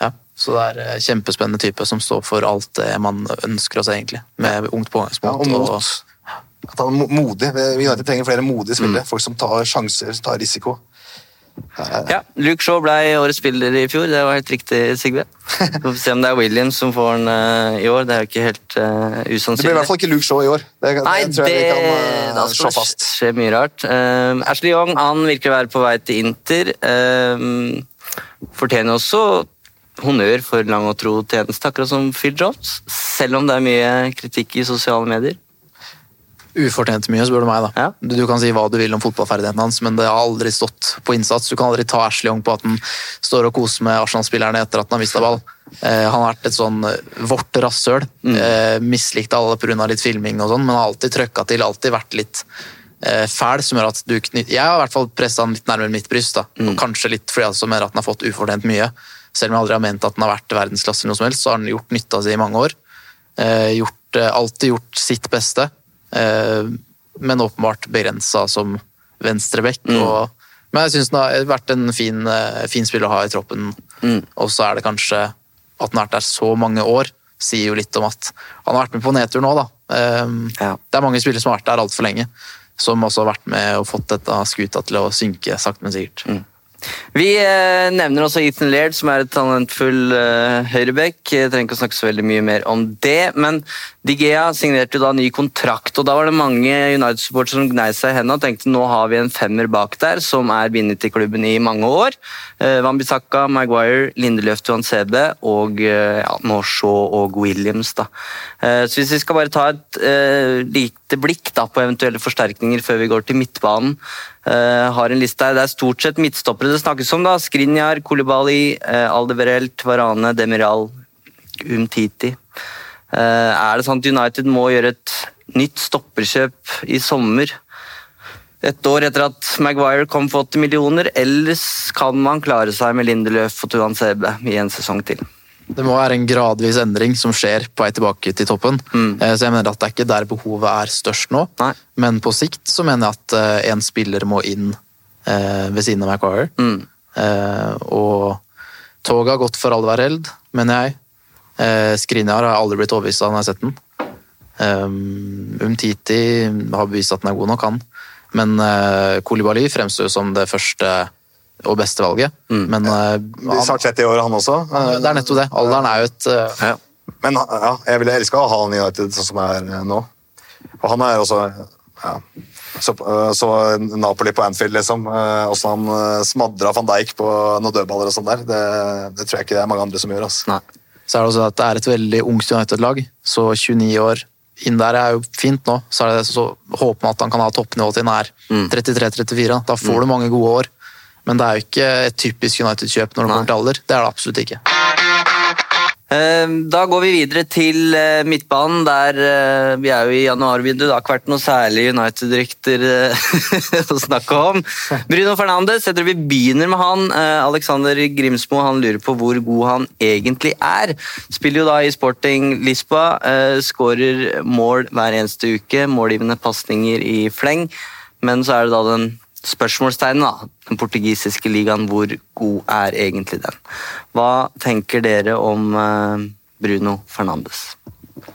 C: Ja. Så det er en kjempespennende type som står for alt det man ønsker oss, egentlig. Med ungt
B: Ja, og mot. At han er modig. vi United trenger flere modige spillere. Folk som tar sjanser, tar risiko.
A: Ja, Luke Shaw ble årets spiller i fjor, det var helt riktig, Sigve. Vi får se om det er Williams som får den uh, i år, det er jo ikke helt uh,
B: Det
A: usannsynlig.
B: blir i hvert fall ikke Luke Shaw i år. Det,
A: Nei,
B: det vi kan uh,
A: da skal det skje mye rart. Ashley Young han virker å være på vei til Inter. Fortjener også honnør for lang og tro tjeneste, akkurat som Phil Jones. Selv om det er mye kritikk i sosiale medier.
C: Ufortjent mye, spør du meg. da.
A: Ja.
C: Du, du kan si hva du vil om fotballferdigheten hans, men det har aldri stått på innsats. Du kan aldri ta Ashley Young på at han står og koser med Arsenal-spillerne etter at han har mista ball. Eh, han har vært et sånn eh, vårt rasshøl. Eh, mislikte alle pga. litt filming og sånn, men har alltid trøkka til, alltid vært litt eh, fæl, som gjør at du knytter Jeg har i hvert fall pressa han litt nærmere mitt bryst, da. Mm. kanskje litt fordi jeg også mener at han har fått ufortjent mye. Selv om jeg aldri har ment at han har vært verdensklasse, eller noe som helst, så har han gjort nytta si i mange år. Eh, gjort, eh, alltid gjort sitt beste, men åpenbart begrensa som venstreback. Mm. Men jeg syns den har vært en fin, eh, fin spiller å ha i troppen. Og så er det kanskje at han har vært der så mange år, sier jo litt om at han har vært med på nedtur nå, da. Eh,
A: Ja.
C: Det er mange spillere som har vært der altfor lenge, som også har vært med og fått dette skuta til å synke sakte, men sikkert.
A: Vi eh, nevner også Ethan Laird, som er et talentfull eh, høyrebekk. Jeg trenger ikke å snakke så veldig mye mer om det, men Digea signerte jo da ny kontrakt, og da var det mange United-supportere som gnei seg i hendene og tenkte nå har vi en femmer bak der som er bindet til klubben i mange år. Eh, Wan-Bissaka, Maguire, Lindeløf, Johan Sebe og eh, ja, nå og Williams. da. Eh, så hvis vi skal bare ta et eh, lite blikk da, på eventuelle forsterkninger før vi går til midtbanen, eh, har en liste her. Det er stort sett midtstoppere det snakkes om. da. Skrinjar, Kolibali, eh, Aldeverelt, Varane, Demiral, Umtiti. Eh, er det sånn at United må gjøre et nytt stopperkjøp i sommer? Et år etter at Maguire kom for 80 millioner, ellers kan man klare seg med Lindeløf og Tuan Sebe i en sesong til?
C: Det må være en gradvis endring som skjer på vei tilbake til toppen. Mm. Så jeg mener at det er ikke der behovet er størst nå.
A: Nei.
C: Men på sikt så mener jeg at eh, en spiller må inn eh, ved siden av Maguire. Mm. og toget har gått for all hver held, mener jeg. Eh, Skriniar har aldri blitt overbevist av når jeg har sett den. Um, Umtiti har bevist at den er god nok, han. Men uh, Kolibali fremstår jo som det første og beste valget. Men eh,
B: Blir snart 30 år, han også. Eh,
C: det er nettopp det. Alderen er jo et eh,
A: Ja.
B: Men ja, jeg ville elska å ha han i United sånn som er eh, nå. Og han er også ja, så, eh, så Napoli på Anfield, liksom. eh, Åssen han eh, smadra van Dijk på noen dødballer og sånn der. Det, det tror jeg ikke det er mange andre som gjør. Altså.
A: Nei.
C: Så er det også at det er et veldig ungt United-lag, så 29 år inn der er jo fint nå. Så, er det så håper man at han kan ha toppnivå til nær er 33-34. Da får du mange gode år. Men det er jo ikke et typisk United-kjøp når det kommer til alder. Det er det absolutt ikke.
A: Eh, Da går vi videre til eh, midtbanen, der eh, vi er jo i januarvinduet. Det har ikke vært noe særlig United-rykter eh, <laughs> å snakke om. Bruno Fernandes, jeg tror vi begynner med han. Alexander Grimsmo han lurer på hvor god han egentlig er. Spiller jo da i Sporting Lisboa, skårer mål hver eneste uke. Målgivende pasninger i fleng. Men så er det da den spørsmålstegnet, da. Den portugisiske ligaen, hvor god er egentlig den? Hva tenker dere om eh, Bruno Fernandes?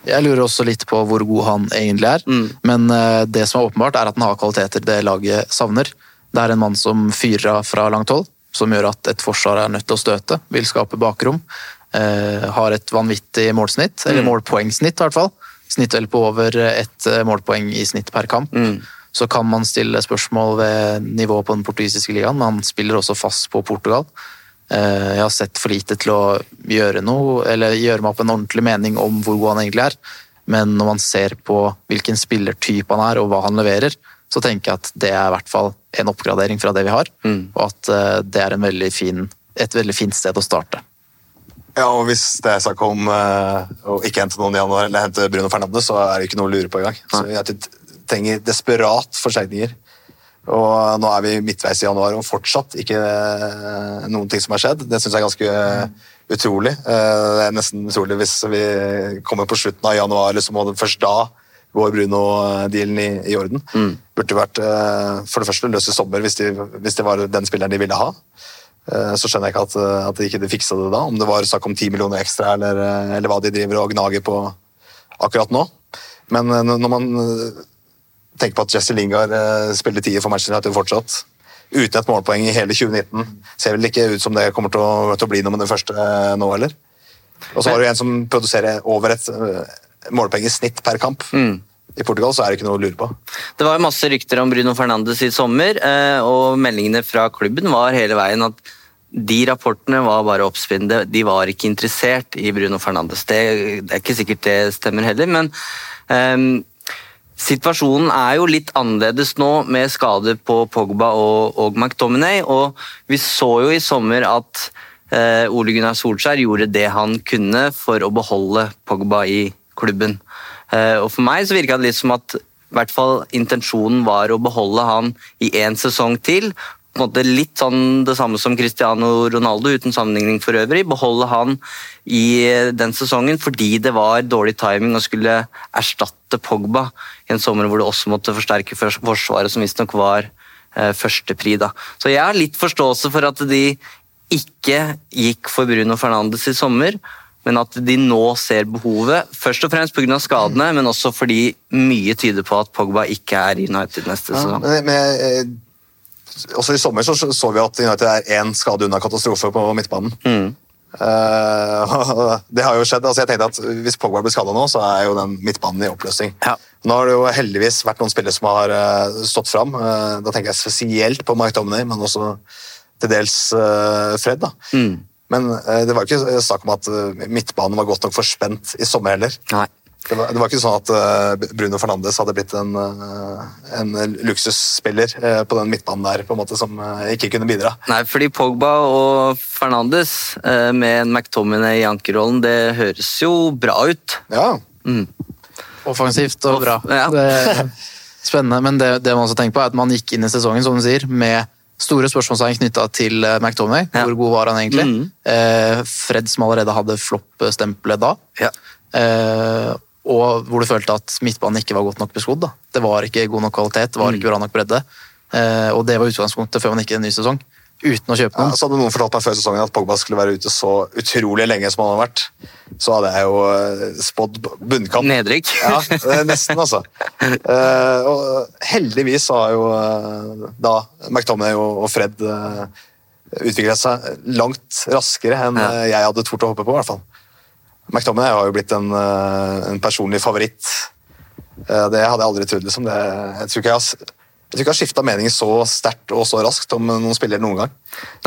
C: Jeg lurer også litt på hvor god han egentlig er. Men eh, det som er åpenbart, er at han har kvaliteter det laget savner. Det er en mann som fyrer av fra langt hold, som gjør at et forsvar er nødt til å støte, vil skape bakrom. Eh, har et vanvittig målsnitt, eller målpoengsnitt i hvert fall. Snitt vel på over ett eh, målpoeng i snitt per kamp. Så kan man stille spørsmål ved nivået på den portugisiske ligaen, men han spiller også fast på Portugal. Eh, Jeg har sett for lite til å gjøre noe, eller gjøre meg opp en ordentlig mening om hvor god han egentlig er. Men når man ser på hvilken spillertype han er og hva han leverer, så tenker jeg at det er i hvert fall en oppgradering fra det vi har. Og at eh, det er en veldig fin, et veldig fint sted å starte.
B: Ja, og Hvis det er snakk om eh, å ikke hente noen i januar, eller hente Bruno Fernandes, så er det ikke noe å lure på engang. Så vi trenger desperat forsterkninger. Og nå er vi midtveis i januar og fortsatt ikke eh, noen ting som har skjedd. Det syns jeg er ganske eh, utrolig. Eh, Det er nesten utrolig hvis vi kommer på slutten av januar, så må det først da går Bruno-dealen i, i orden. Burde vært for det første løst i sommer hvis, de, hvis det var den spilleren de ville ha. Så skjønner jeg ikke at, at de ikke fiksa det da, om det var snakk om 10 millioner ekstra eller, eller hva de driver og gnager på akkurat nå. Men når man tenker på at Jesse Lingard eh, spiller tier for Manchester United fortsatt, uten et målpoeng i hele 2019, ser vel ikke ut som det kommer til å, til å bli noe med det første eh, nå heller. Og så har du en som produserer over et eh, målpoeng i snitt per kamp. I Portugal så er det ikke noe å lure på.
A: Det var masse rykter om Bruno Fernandes i sommer, og meldingene fra klubben var hele veien at de rapportene var bare oppspinnende. De var ikke interessert i Bruno Fernandes. Det, det er ikke sikkert det stemmer heller, men ehm, Situasjonen er jo litt annerledes nå med skader på Pogba og, og McTominay, og vi så jo i sommer at eh, Ole Gunnar Solskjær gjorde det han kunne for å beholde Pogba i klubben. Eh, og For meg så virka det litt som at i hvert fall intensjonen var å beholde han i én sesong til. Måte Litt sånn det samme som Cristiano Ronaldo, uten sammenligning for øvrig. Beholde han i den sesongen fordi det var dårlig timing å skulle erstatte Pogba i en sommer hvor det også måtte forsterke forsvaret, som visstnok var eh, førstepri. da. Så jeg har litt forståelse for at de ikke gikk for Bruno Fernandes i sommer, men at de nå ser behovet, først og fremst pga. skadene, men også fordi mye tyder på at Pogba ikke er i United neste
B: Ja,
A: sesong.
B: men, men, eh, også i sommer så, så vi at United er én skade unna katastrofe på midtbanen. Eh, <laughs> det har jo skjedd. altså jeg tenkte at Hvis Pogba blir skada nå, så er jo den midtbanen i oppløsning. Nå har det jo heldigvis vært noen spillere som har uh, stått fram. Uh, da tenker jeg spesielt på Mike Dominay, men også til dels Fred. da. Men eh, det var jo ikke snakk om at midtbanen var godt nok forspent i sommer heller. Det var, det var ikke sånn at eh, Bruno Fernandes hadde blitt en, eh, en luksusspiller eh, på den midtbanen der, på en måte, som ikke kunne bidra.
A: Nei, fordi Pogba og Fernandes med en McTominay i ankerrollen, det høres jo bra ut.
B: Ja.
C: Offensivt og bra.
A: Ja.
C: Det spennende, men det, det man også tenker på er at man gikk inn i sesongen som du sier, med store spørsmålstegn knytta til McTominay. McTominay. Hvor god var han egentlig? Mm. Fred som allerede hadde flopp-stempelet da. Eh, og hvor du følte at midtbanen ikke var godt nok beskodd. da. Det var ikke god nok kvalitet, det var ikke bra nok bredde. Eh, og det var utgangspunktet før man gikk i en ny sesong. Uten å kjøpe
B: Ja,
C: noen.
B: så hadde noen fortalt meg før sesongen at Pogba skulle være ute så utrolig lenge som han har vært. Så hadde jeg jo eh, spådd bunnkamp.
A: Nedrykk. <laughs>
B: Ja, er nesten, altså. Eh, og heldigvis har jo eh, da McTominay og Fred utvikla seg langt raskere enn ja. jeg hadde tort å håpe på. i hvert fall. McTominay har jo blitt en, eh, en personlig favoritt. Eh, det hadde jeg aldri trodd. Liksom. Det, jeg tror ikke jeg har, jeg tror ikke skifta mening så sterkt og så raskt om noen spiller noen gang.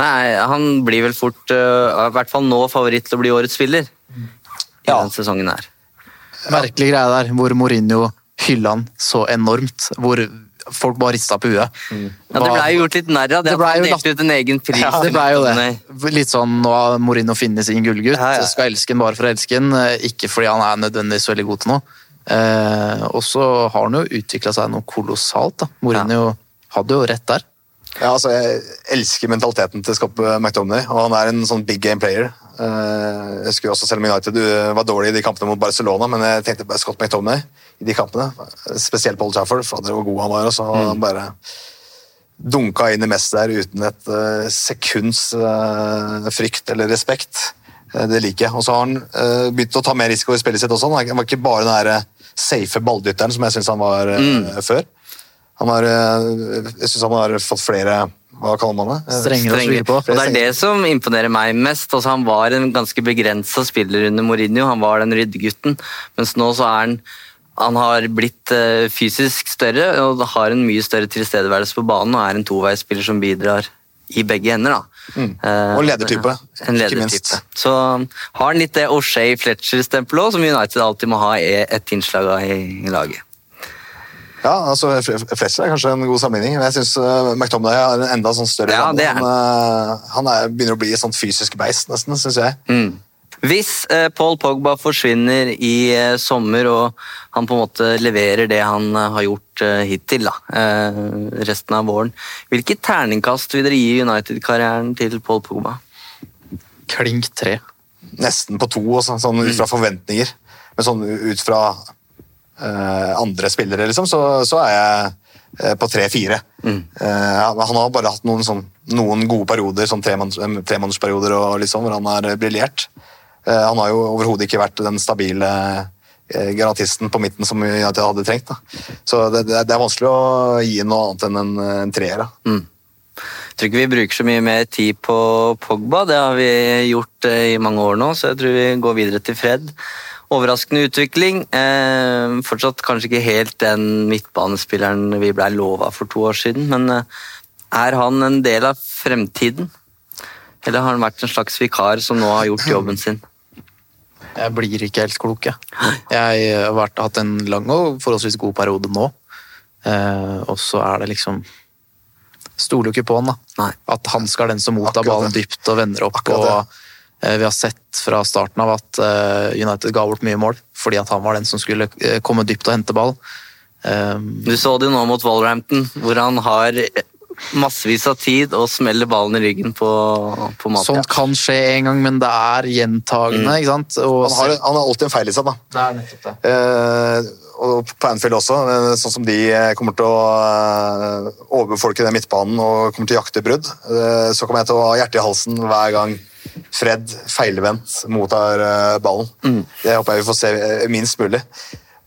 A: Nei, han blir vel fort, eh, i hvert fall nå, favoritt til å bli årets spiller. I denne sesongen her.
C: Merkelig greie der, hvor Mourinho hylla han så enormt. Hvor folk bare rista på huet.
A: Ja, det blei gjort litt narr av det,
C: Det
A: at han delte ut en egen pris.
C: Ja, det
A: til
C: ble jo det. Litt sånn nå har Mourinho funnet sin gullgutt. Skal elske ham bare for å elske han, eh, ikke fordi han er nødvendigvis veldig god til noe. Eh, og så har han jo utvikla seg noe kolossalt. da. Mourinho hadde jo rett der.
B: Ja, altså, Jeg elsker mentaliteten til Scott McTominay, og han er en sånn big game player. Eh, jeg husker også Selv om United eh, var dårlig i de kampene mot Barcelona, men jeg tenkte bare Scott McTominay i de kampene. Spesielt Old Trafford, for hvor god han var. Og så han bare dunka inn i mest der uten et eh, sekunds frykt eller respekt. Det liker jeg. Og så har han begynt å ta mer risiko i spillet sitt også. Han var ikke bare den der safe balldytteren som jeg syns han var mm. før. Han har, jeg syns han har fått flere Hva kaller man det?
C: Strengere, Strengere på.
A: Og det er det som imponerer meg mest. Altså, han var en ganske begrensa spiller under Mourinho. Han var den ryddegutten. Mens nå så er han han har blitt eh, fysisk større og har en mye større tilstedeværelse på banen og er en toveisspiller som bidrar i begge ender. da. Mm.
B: Og ledertype,
A: En
B: ikke minst.
A: Så har han litt det O'Shea Fletcher-stempelet òg, som United alltid må ha et innslag av i laget.
B: Ja, altså Fle- Fletcher er kanskje en god sammenligning, men jeg syns McTominay er en enda sånn større
A: Ja, er
B: Han, eh, han er, begynner å bli et sånt fysisk beist, nesten, syns jeg.
A: Mm. Hvis eh, Paul Pogba forsvinner i eh, sommer og han på en måte leverer det han eh, har gjort eh, hittil, da, eh, resten av våren, hvilket terningkast vil dere gi United-karrieren til Paul Pogba?
C: Klink tre.
B: Nesten på to, også, sånn ut fra forventninger. Men sånn ut fra eh, andre spillere, liksom, så, så er jeg eh, på tre-fire. Eh, han har bare hatt noen, sånn, noen gode perioder, sånn eh, tremånedersperioder tre liksom, hvor han har eh, briljert. Eh, han har jo overhodet ikke vært den stabile eh, garantisten på midten som jeg hadde trengt. Da. Så det, det er- vanskelig å gi noe annet enn en, en treer. Mm.
A: Jeg tror ikke vi bruker så mye mer tid på Pogba, det har vi gjort eh, i mange år nå, så jeg tror vi går videre til Fred. Overraskende utvikling. Eh, fortsatt kanskje ikke helt den midtbanespilleren vi blei lova for to år siden, men eh, er han en del av fremtiden? Eller har han vært en slags vikar som nå har gjort jobben sin?
C: Jeg blir ikke helt klok, jeg. Jeg har vært, hatt en lang og forholdsvis god periode nå. Eh, og så er det liksom Stoler jo ikke på han, da.
A: Nei.
C: At han skal være den som mottar ballen dypt og vender opp.
B: Akkurat
C: og eh, Vi har sett fra starten av at eh, United ga bort mye mål fordi at han var den som skulle eh, komme dypt og hente ball. Eh,
A: Du så det nå mot Walrampton, hvor han har massevis av tid og smeller ballen i ryggen på, på Matia.
C: Sånt kan skje en gang, men det er gjentagende. ikke sant? Og
B: Han har, han har alltid en feil i seg. da.
C: det er nettopp det.
B: Eh, og på Anfield også, eh, sånn som de eh, kommer til å eh, overbefolke den midtbanen og kommer til å jakte brudd, eh, så kommer jeg til å ha hjertet i halsen hver gang Fred feilvendt mottar eh, ballen. Det håper jeg vi får se eh, minst mulig.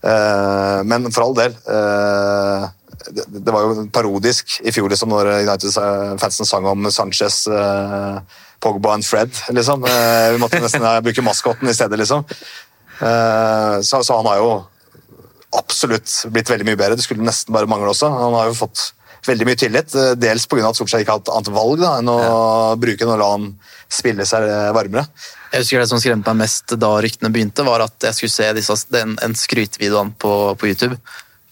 B: Eh, men for all del det, det var jo parodisk i fjor liksom, når United-fansen sang om Sanchez, Pogba og Fred. liksom. Vi måtte nesten bruke maskoten i stedet, liksom. Så, så han har jo absolutt blitt veldig mye bedre. Det skulle nesten bare mangle også. Han har jo fått veldig mye tillit, eh, dels pga. at Solskjær ikke har hatt annet valg da, enn å bruke den og la han spille seg eh, varmere.
C: Jeg husker Det som skremte meg mest da ryktene begynte, var at jeg skulle se disse, den, en skrytevideoen på, på YouTube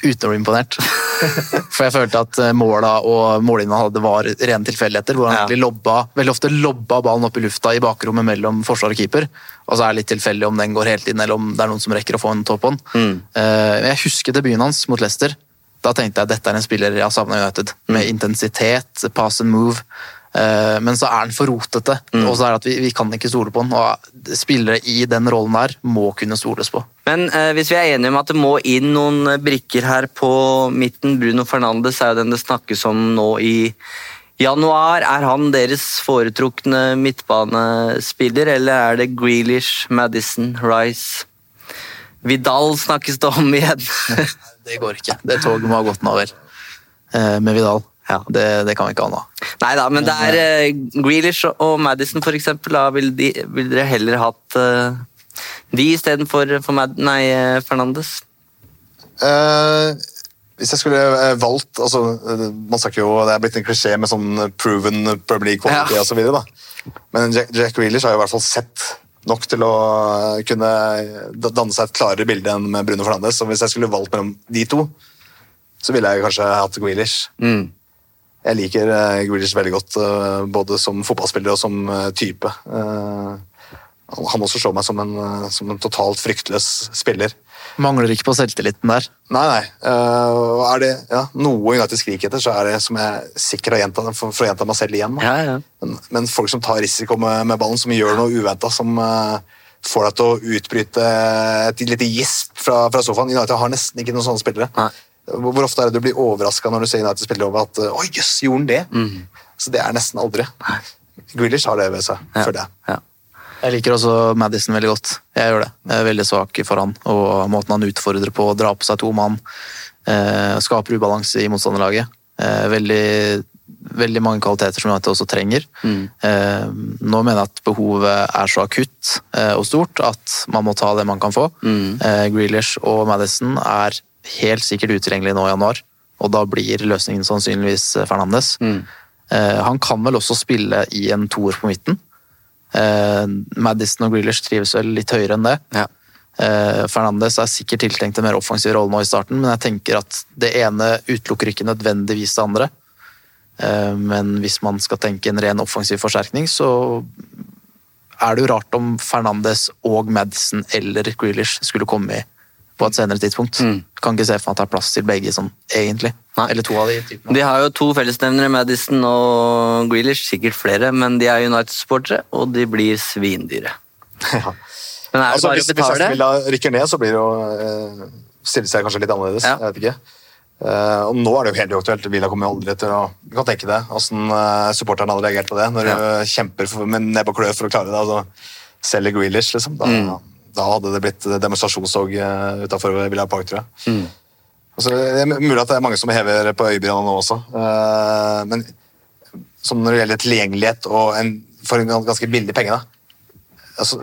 C: uten å bli imponert. <laughs> For jeg følte at eh, måla og mållinja hadde var rene tilfeldigheter. Hvor han
A: Ja.
C: egentlig lobba, veldig ofte lobba ballen opp i lufta i bakrommet mellom forsvar og keeper. Og så er det litt tilfeldig om den går helt inn, eller om det er noen som rekker å få en topp on.
A: Mm.
C: Eh, Jeg husker debuten hans mot Leicester. Da tenkte jeg at dette er en spiller jeg har savna United. Med intensitet, pass and move. Eh, Men så er han for rotete, og så er det at vi, vi kan ikke stole på han. Og spillere i den rollen der må kunne stoles på.
A: Men eh, hvis vi er enige om at det må inn noen eh, brikker her på midten Bruno Fernandes er jo den det snakkes om nå i januar. Er han deres foretrukne midtbanespiller, eller er det Grealish, Madison, Rice Vidal snakkes det om igjen. <laughs>
C: Det går ikke. Det toget må ha gått over vel. Eh, Med Vidal.
A: Ja.
C: Det, det kan vi ikke ha nå.
A: Nei da, men det er eh, Grealish og Madison, for eksempel. Da vil, de, vil dere heller hatt eh, de istedenfor for Mad nei, Fernandes?
B: Eh, hvis jeg skulle eh, valgt altså, Man snakker jo, Det er blitt en klisjé med sånn proven Premier League quality
A: Ja.
B: og så videre, da. Men Jack, Jack Grealish har jo i hvert fall sett nok til å eh, kunne danne seg et klarere bilde enn med Bruno Fernandes. Så hvis jeg skulle valgt mellom de to, så ville jeg kanskje hatt Grealish.
A: Mm.
B: Jeg liker eh, Grealish veldig godt, eh, både som fotballspiller og som type. Han også slår meg som en, som en totalt fryktløs spiller.
C: Mangler ikke på selvtilliten der.
B: Nei, nei. Uh, er det ja, noe United skriker etter, så er det som jeg sikkert har gjentatt for, for å gjenta meg selv igjen.
A: Ja, ja.
B: Men, men folk som tar risiko med, med ballen, som gjør noe uventa, som uh, får deg til å utbryte et lite gisp fra, fra sofaen. United har nesten ikke noen sånne spillere.
A: Nei.
B: Hvor, ofte er det du blir overraska når du ser United spille over at Oi, jøss, gjorde han det? Så det er nesten aldri. Grealish har det ved seg,
A: Ja.
B: føler jeg.
C: Jeg liker også Madison veldig godt. Jeg gjør det. Jeg er veldig svak for han, og måten han utfordrer på, drar på seg to mann, eh, skaper ubalanse i motstanderlaget. Eh, veldig, veldig mange kvaliteter som United også trenger. Eh, nå mener jeg at behovet er så akutt eh, og stort at man må ta det man kan få. Eh, Grealish og Madison er helt sikkert utilgjengelig nå i januar, og da blir løsningen sannsynligvis eh, Fernandes. Eh, han kan vel også spille i en toer på midten. Eh, Madison og Grealish trives vel litt høyere enn det.
A: Ja.
C: Eh, Fernandes er sikkert tiltenkt en mer offensiv rolle nå i starten, men jeg tenker at det ene utelukker ikke nødvendigvis det andre. Eh, Men hvis man skal tenke en ren offensiv forsterkning, så er det jo rart om Fernandes og Madison eller Grealish skulle komme i på et senere tidspunkt. Kan ikke se for meg at det er plass til begge sånn, egentlig.
A: Nei.
C: Eller to av de typene.
A: De har jo to fellesnevnere, Madison og Grealish, sikkert flere, men de er United-supportere, og de blir svindyre. <laughs> Ja. Men er det
B: Altså,
A: bare
B: hvis,
A: å
B: hvis Aston rykker ned, så blir det jo eh, stiller seg kanskje litt annerledes.
A: Ja.
B: Jeg vet ikke. Uh, og nå er det jo helt uaktuelt. Villa kommer jo aldri til å Du kan tenke det. Åssen uh, supporterne hadde reagert på det. Når
A: Ja.
B: du eh, kjemper for, med nebb og klør for å klare det, og så selger Grealish, liksom. Da,
A: Mm.
B: Da hadde det blitt demonstrasjonstog uh, utafor Villa Park, tror jeg.
A: Mm.
B: Altså, det er mulig at det er mange som hever på øyebrynene nå også. Eh, men som når det gjelder tilgjengelighet og en, for en ganske billig penge, da. Altså,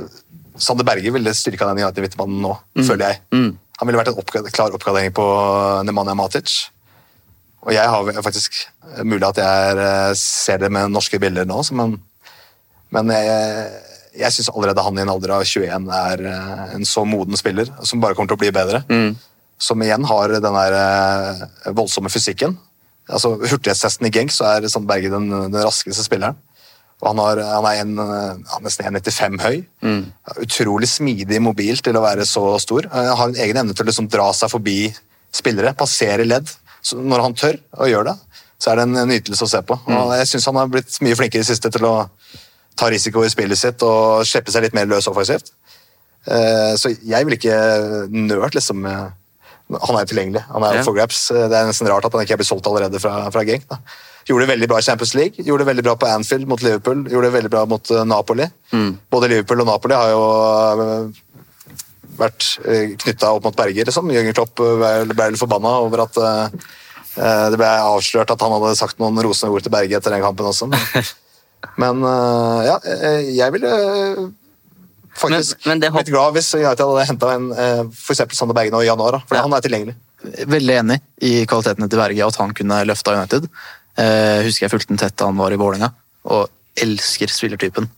B: Sander Berge ville styrka den United-midtbanen nå, føler jeg. Han ville vært en oppgra klar oppgradering på Nemanja Matic. Og jeg har faktisk mulig at jeg eh, ser det med norske bilder nå, men, men jeg, jeg syns allerede han i en alder av 21 er eh, en så moden spiller, som bare kommer til å bli bedre. Som igjen har den der eh, voldsomme fysikken. Altså Hurtighetstesten i Genk så er Sander Berge den, den raskeste spilleren. Og han, har, han er en, eh, han er nesten 1,95 høy. Utrolig smidig mobil til å være så stor. Han har en egen evne til å liksom dra seg forbi spillere, passere ledd. Så når han tør å gjøre det, så er det en nytelse å se på. Og jeg syns han har blitt mye flinkere i det siste til å ta risiko i spillet sitt og slippe seg litt mer løs offensivt. Eh, Så jeg vil ikke nølt liksom Han er jo tilgjengelig. Han er
A: Ja.
B: for grabs. Det er nesten rart at han ikke er blitt solgt allerede fra, fra Genk. Da. Gjorde det veldig bra i Champions League, gjorde det veldig bra på Anfield mot Liverpool, gjorde det veldig bra mot Napoli. Napoli. Både Liverpool og Napoli har jo eh, vært knytta opp mot Berger. Liksom. Jørgen Klopp eh, ble litt forbanna over at eh, eh, det ble avslørt at han hadde sagt noen rosende ord til Berge etter den kampen også. <laughs> Men, eh, ja, eh, jeg ville eh, faktisk
A: Men- men det
B: blitt glad hvis United hadde henta en for eksempel Sander Berge nå i januar, for
A: Ja.
B: han er tilgjengelig.
C: veldig enig i kvalitetene til Berge, at han kunne løfta United. Eh, husker jeg fulgte han tett da han var i Vålerenga, og elsker spillertypen.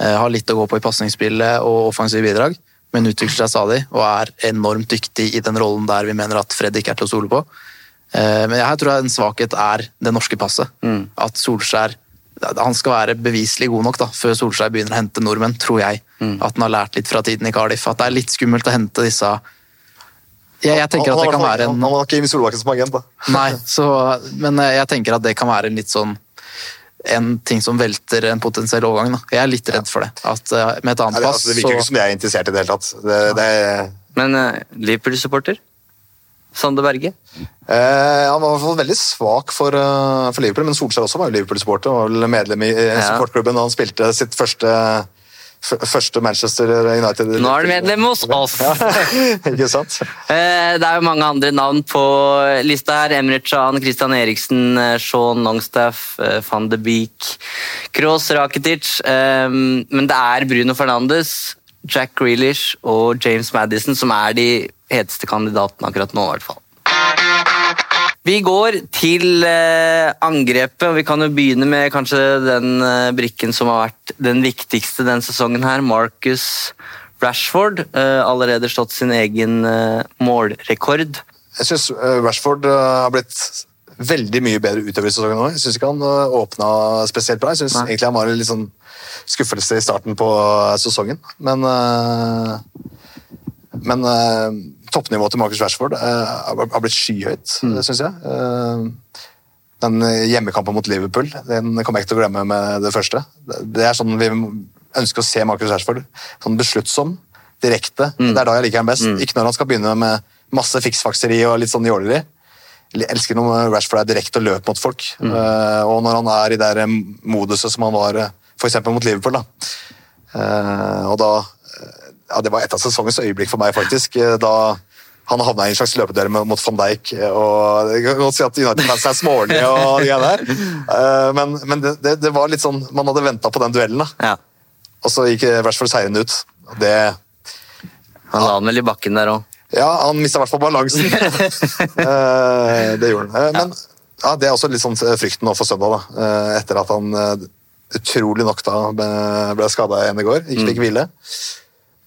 C: Eh, har litt å gå på i pasningsspillet og offensive bidrag, men utvikler seg stadig og er enormt dyktig i den rollen der vi mener at Fred ikke er til å stole på. Eh, men her tror jeg en svakhet er det norske passet. At Solskjær han skal være beviselig god nok da, før Solskjær begynner å hente nordmenn, tror jeg. At han har lært litt fra tiden i Cardiff. At det er litt skummelt å hente disse jeg, jeg tenker
B: han,
C: at det kan være en
B: han, han var ikke Jimmy Solbakken som agent, da. <laughs>
C: Nei, så, men eh, jeg tenker at det kan være en litt sånn en ting som velter en potensiell overgang. Da. Jeg er litt redd for det. At eh, med et annet pass...
B: Ja, det, altså, det virker ikke
C: så
B: som jeg er interessert i det hele tatt. Det, det,
A: Men uh, Liverpool-supporter? Sander Berge?
B: Eh, han var i hvert fall veldig svak for, uh, for Liverpool, men Solskjær også var jo Liverpool-supporter. var vel medlem i
A: Ja.
B: supportklubben da han spilte sitt første, første Manchester United.
A: Nå er du medlem hos oss! <laughs>
B: Ikke sant?
A: Eh, Det er jo mange andre navn på lista her. Emre Can, Christian Eriksen, eh, Sean Longstaff, eh, van de Beek, Kroos, Rakitic. eh, Men det er Bruno Fernandes, Jack Grealish og James Madison som er de heteste kandidaten akkurat nå, i hvert fall. Vi går til eh, angrepet, og vi kan jo begynne med kanskje den eh, brikken som har vært den viktigste denne sesongen her, Marcus Rashford. Eh, allerede slått sin egen målrekord.
B: Jeg syns Rashford har blitt veldig mye bedre utover i sesongen nå. Jeg syns ikke han åpna spesielt bra. Jeg syns egentlig han var en litt sånn skuffelse i starten på sesongen. Men Men toppnivået til Marcus Rashford eh, har blitt skyhøyt, mm. syns jeg. Eh, den hjemmekampen mot Liverpool den kommer jeg ikke til å glemme med det første. Det er sånn vi ønsker å se Marcus Rashford. Sånn besluttsom, direkte. Det er da jeg liker ham best. Ikke når han skal begynne med masse fiksfakseri og litt sånn jåleri. Jeg elsker når Rashford er direkte og løper mot folk. Mm. og når han er i det moduset som han var f.eks. mot Liverpool. da. Eh, og da eh, Ja, det var et av sesongens øyeblikk for meg, faktisk. eh, Da han havna i en slags løpedør mot van Dijk. eh, Og jeg kan godt si at United-fans er smålige og de greiene der. Eh, Men, men det, det, var litt sånn Man hadde venta på den duellen, da.
A: Ja.
B: Og så gikk Rashford seirende ut. Det
A: Han la den vel i bakken der òg.
B: Ja, han mista i hvert fall balansen. <laughs> Det gjorde han. Men ja, det er også litt sånn frykten nå for søndag, da. Etter at han utrolig nok da ble- skada igjen i går, ikke fikk hvile.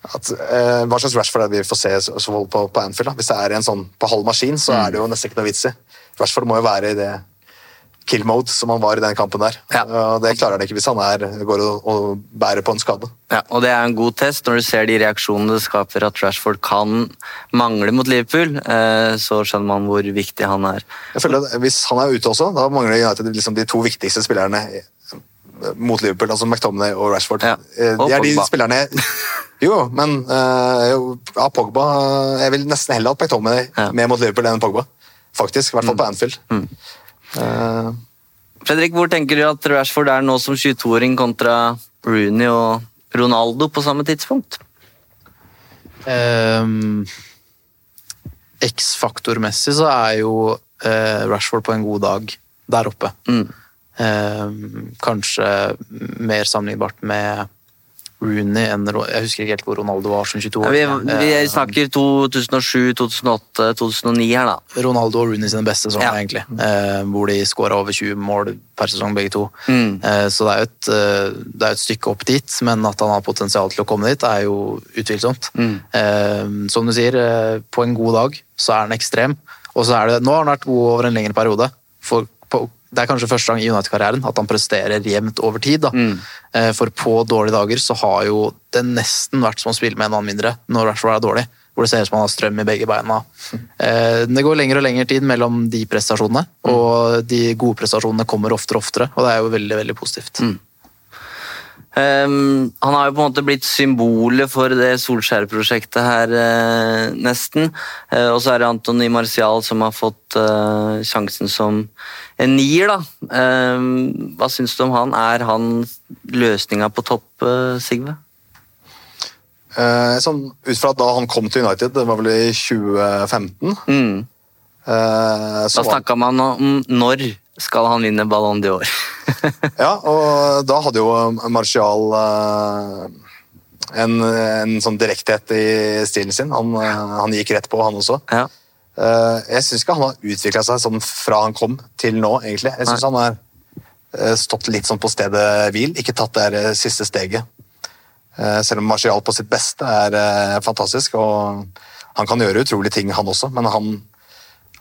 B: At, eh, hva slags Rashford er det vi får se på, på Anfield? da? Hvis det er en sånn på halv maskin, så er det jo nesten ikke noe vits i. Rashford må jo være i det kill mode som han var i den kampen der.
A: Ja.
B: Og det klarer han ikke hvis han er, går og, og bærer på en skade.
A: Ja, og det er en god test. Når du ser de reaksjonene det skaper at Rashford kan mangle mot Liverpool, eh, så skjønner man hvor viktig han er.
B: Jeg føler at Hvis han er ute også, da mangler United liksom de to viktigste spillerne mot Liverpool, altså McTominay og Rashford.
A: Ja,
B: Eh,
A: og
B: De er de
A: Pogba.
B: spillerne <laughs> Jo, men uh, jo, ja, Pogba Jeg vil nesten heller hatt McTominay
A: Ja.
B: med mot Liverpool enn Pogba. Faktisk, I hvert fall på Anfield. Eh,
A: Fredrik, hvor tenker du at Rashford er nå som 22-åring kontra Rooney og Ronaldo på samme tidspunkt?
C: Um, X-faktormessig så er jo eh, Rashford på en god dag der oppe.
A: Mm.
C: Ehm, kanskje mer sammenlignbart med Rooney enn Jeg husker ikke helt hvor Ronaldo var som 22
A: Ja,
C: år.
A: vi, vi
C: Eh,
A: snakker 2007, 2008, 2009 her, da.
C: Ronaldo og Rooney sine beste sesonger,
A: Ja.
C: egentlig. Eh, hvor de skåra over 20 mål per sesong, begge to.
A: Mm.
C: Eh, så det er, et, eh, det er et stykke opp dit, men at han har potensial til å komme dit, er jo utvilsomt.
A: Mm.
C: Eh, som du sier, eh, på en god dag så er han ekstrem. Og så er det, nå har han vært god over en lengre periode. For det er kanskje første gang i United-karrieren at han presterer jevnt over tid.
A: Mm.
C: Eh, for på dårlige dager så har jo det nesten vært som å spille med en annen mindre når Rashford er dårlig. Hvor det ser ut som han har strøm i begge beina. Mm. det går lengre og lengre tid mellom de prestasjonene, og de gode prestasjonene kommer oftere og oftere. Og det er jo veldig, veldig positivt.
A: Ehm, han har jo på en måte blitt symbolet for det Solskjær-prosjektet her, uh, nesten. Uh, og så er det Antony Martial som har fått uh, sjansen som en nier, da. Um, hva syns du om han? Er han løsninga på topp, Sigve?
B: sånn, ut fra da han kom til United, det var vel i 2015
A: Mm.
B: så
A: Da snakka man om når skal han vinne Ballon d'Or. <laughs>
B: Ja, og da hadde jo Martial eh, en, en sånn direkthet i stilen sin. Han, eh, han gikk rett på, han også.
A: ja.
B: Eh, jeg syns ikke han har utvikla seg sånn fra han kom til nå, egentlig. Jeg syns han har stått litt sånn på stedet hvil, ikke tatt det siste steget. Selv om Martial på sitt beste er fantastisk, og han kan gjøre utrolige ting, han også, men han,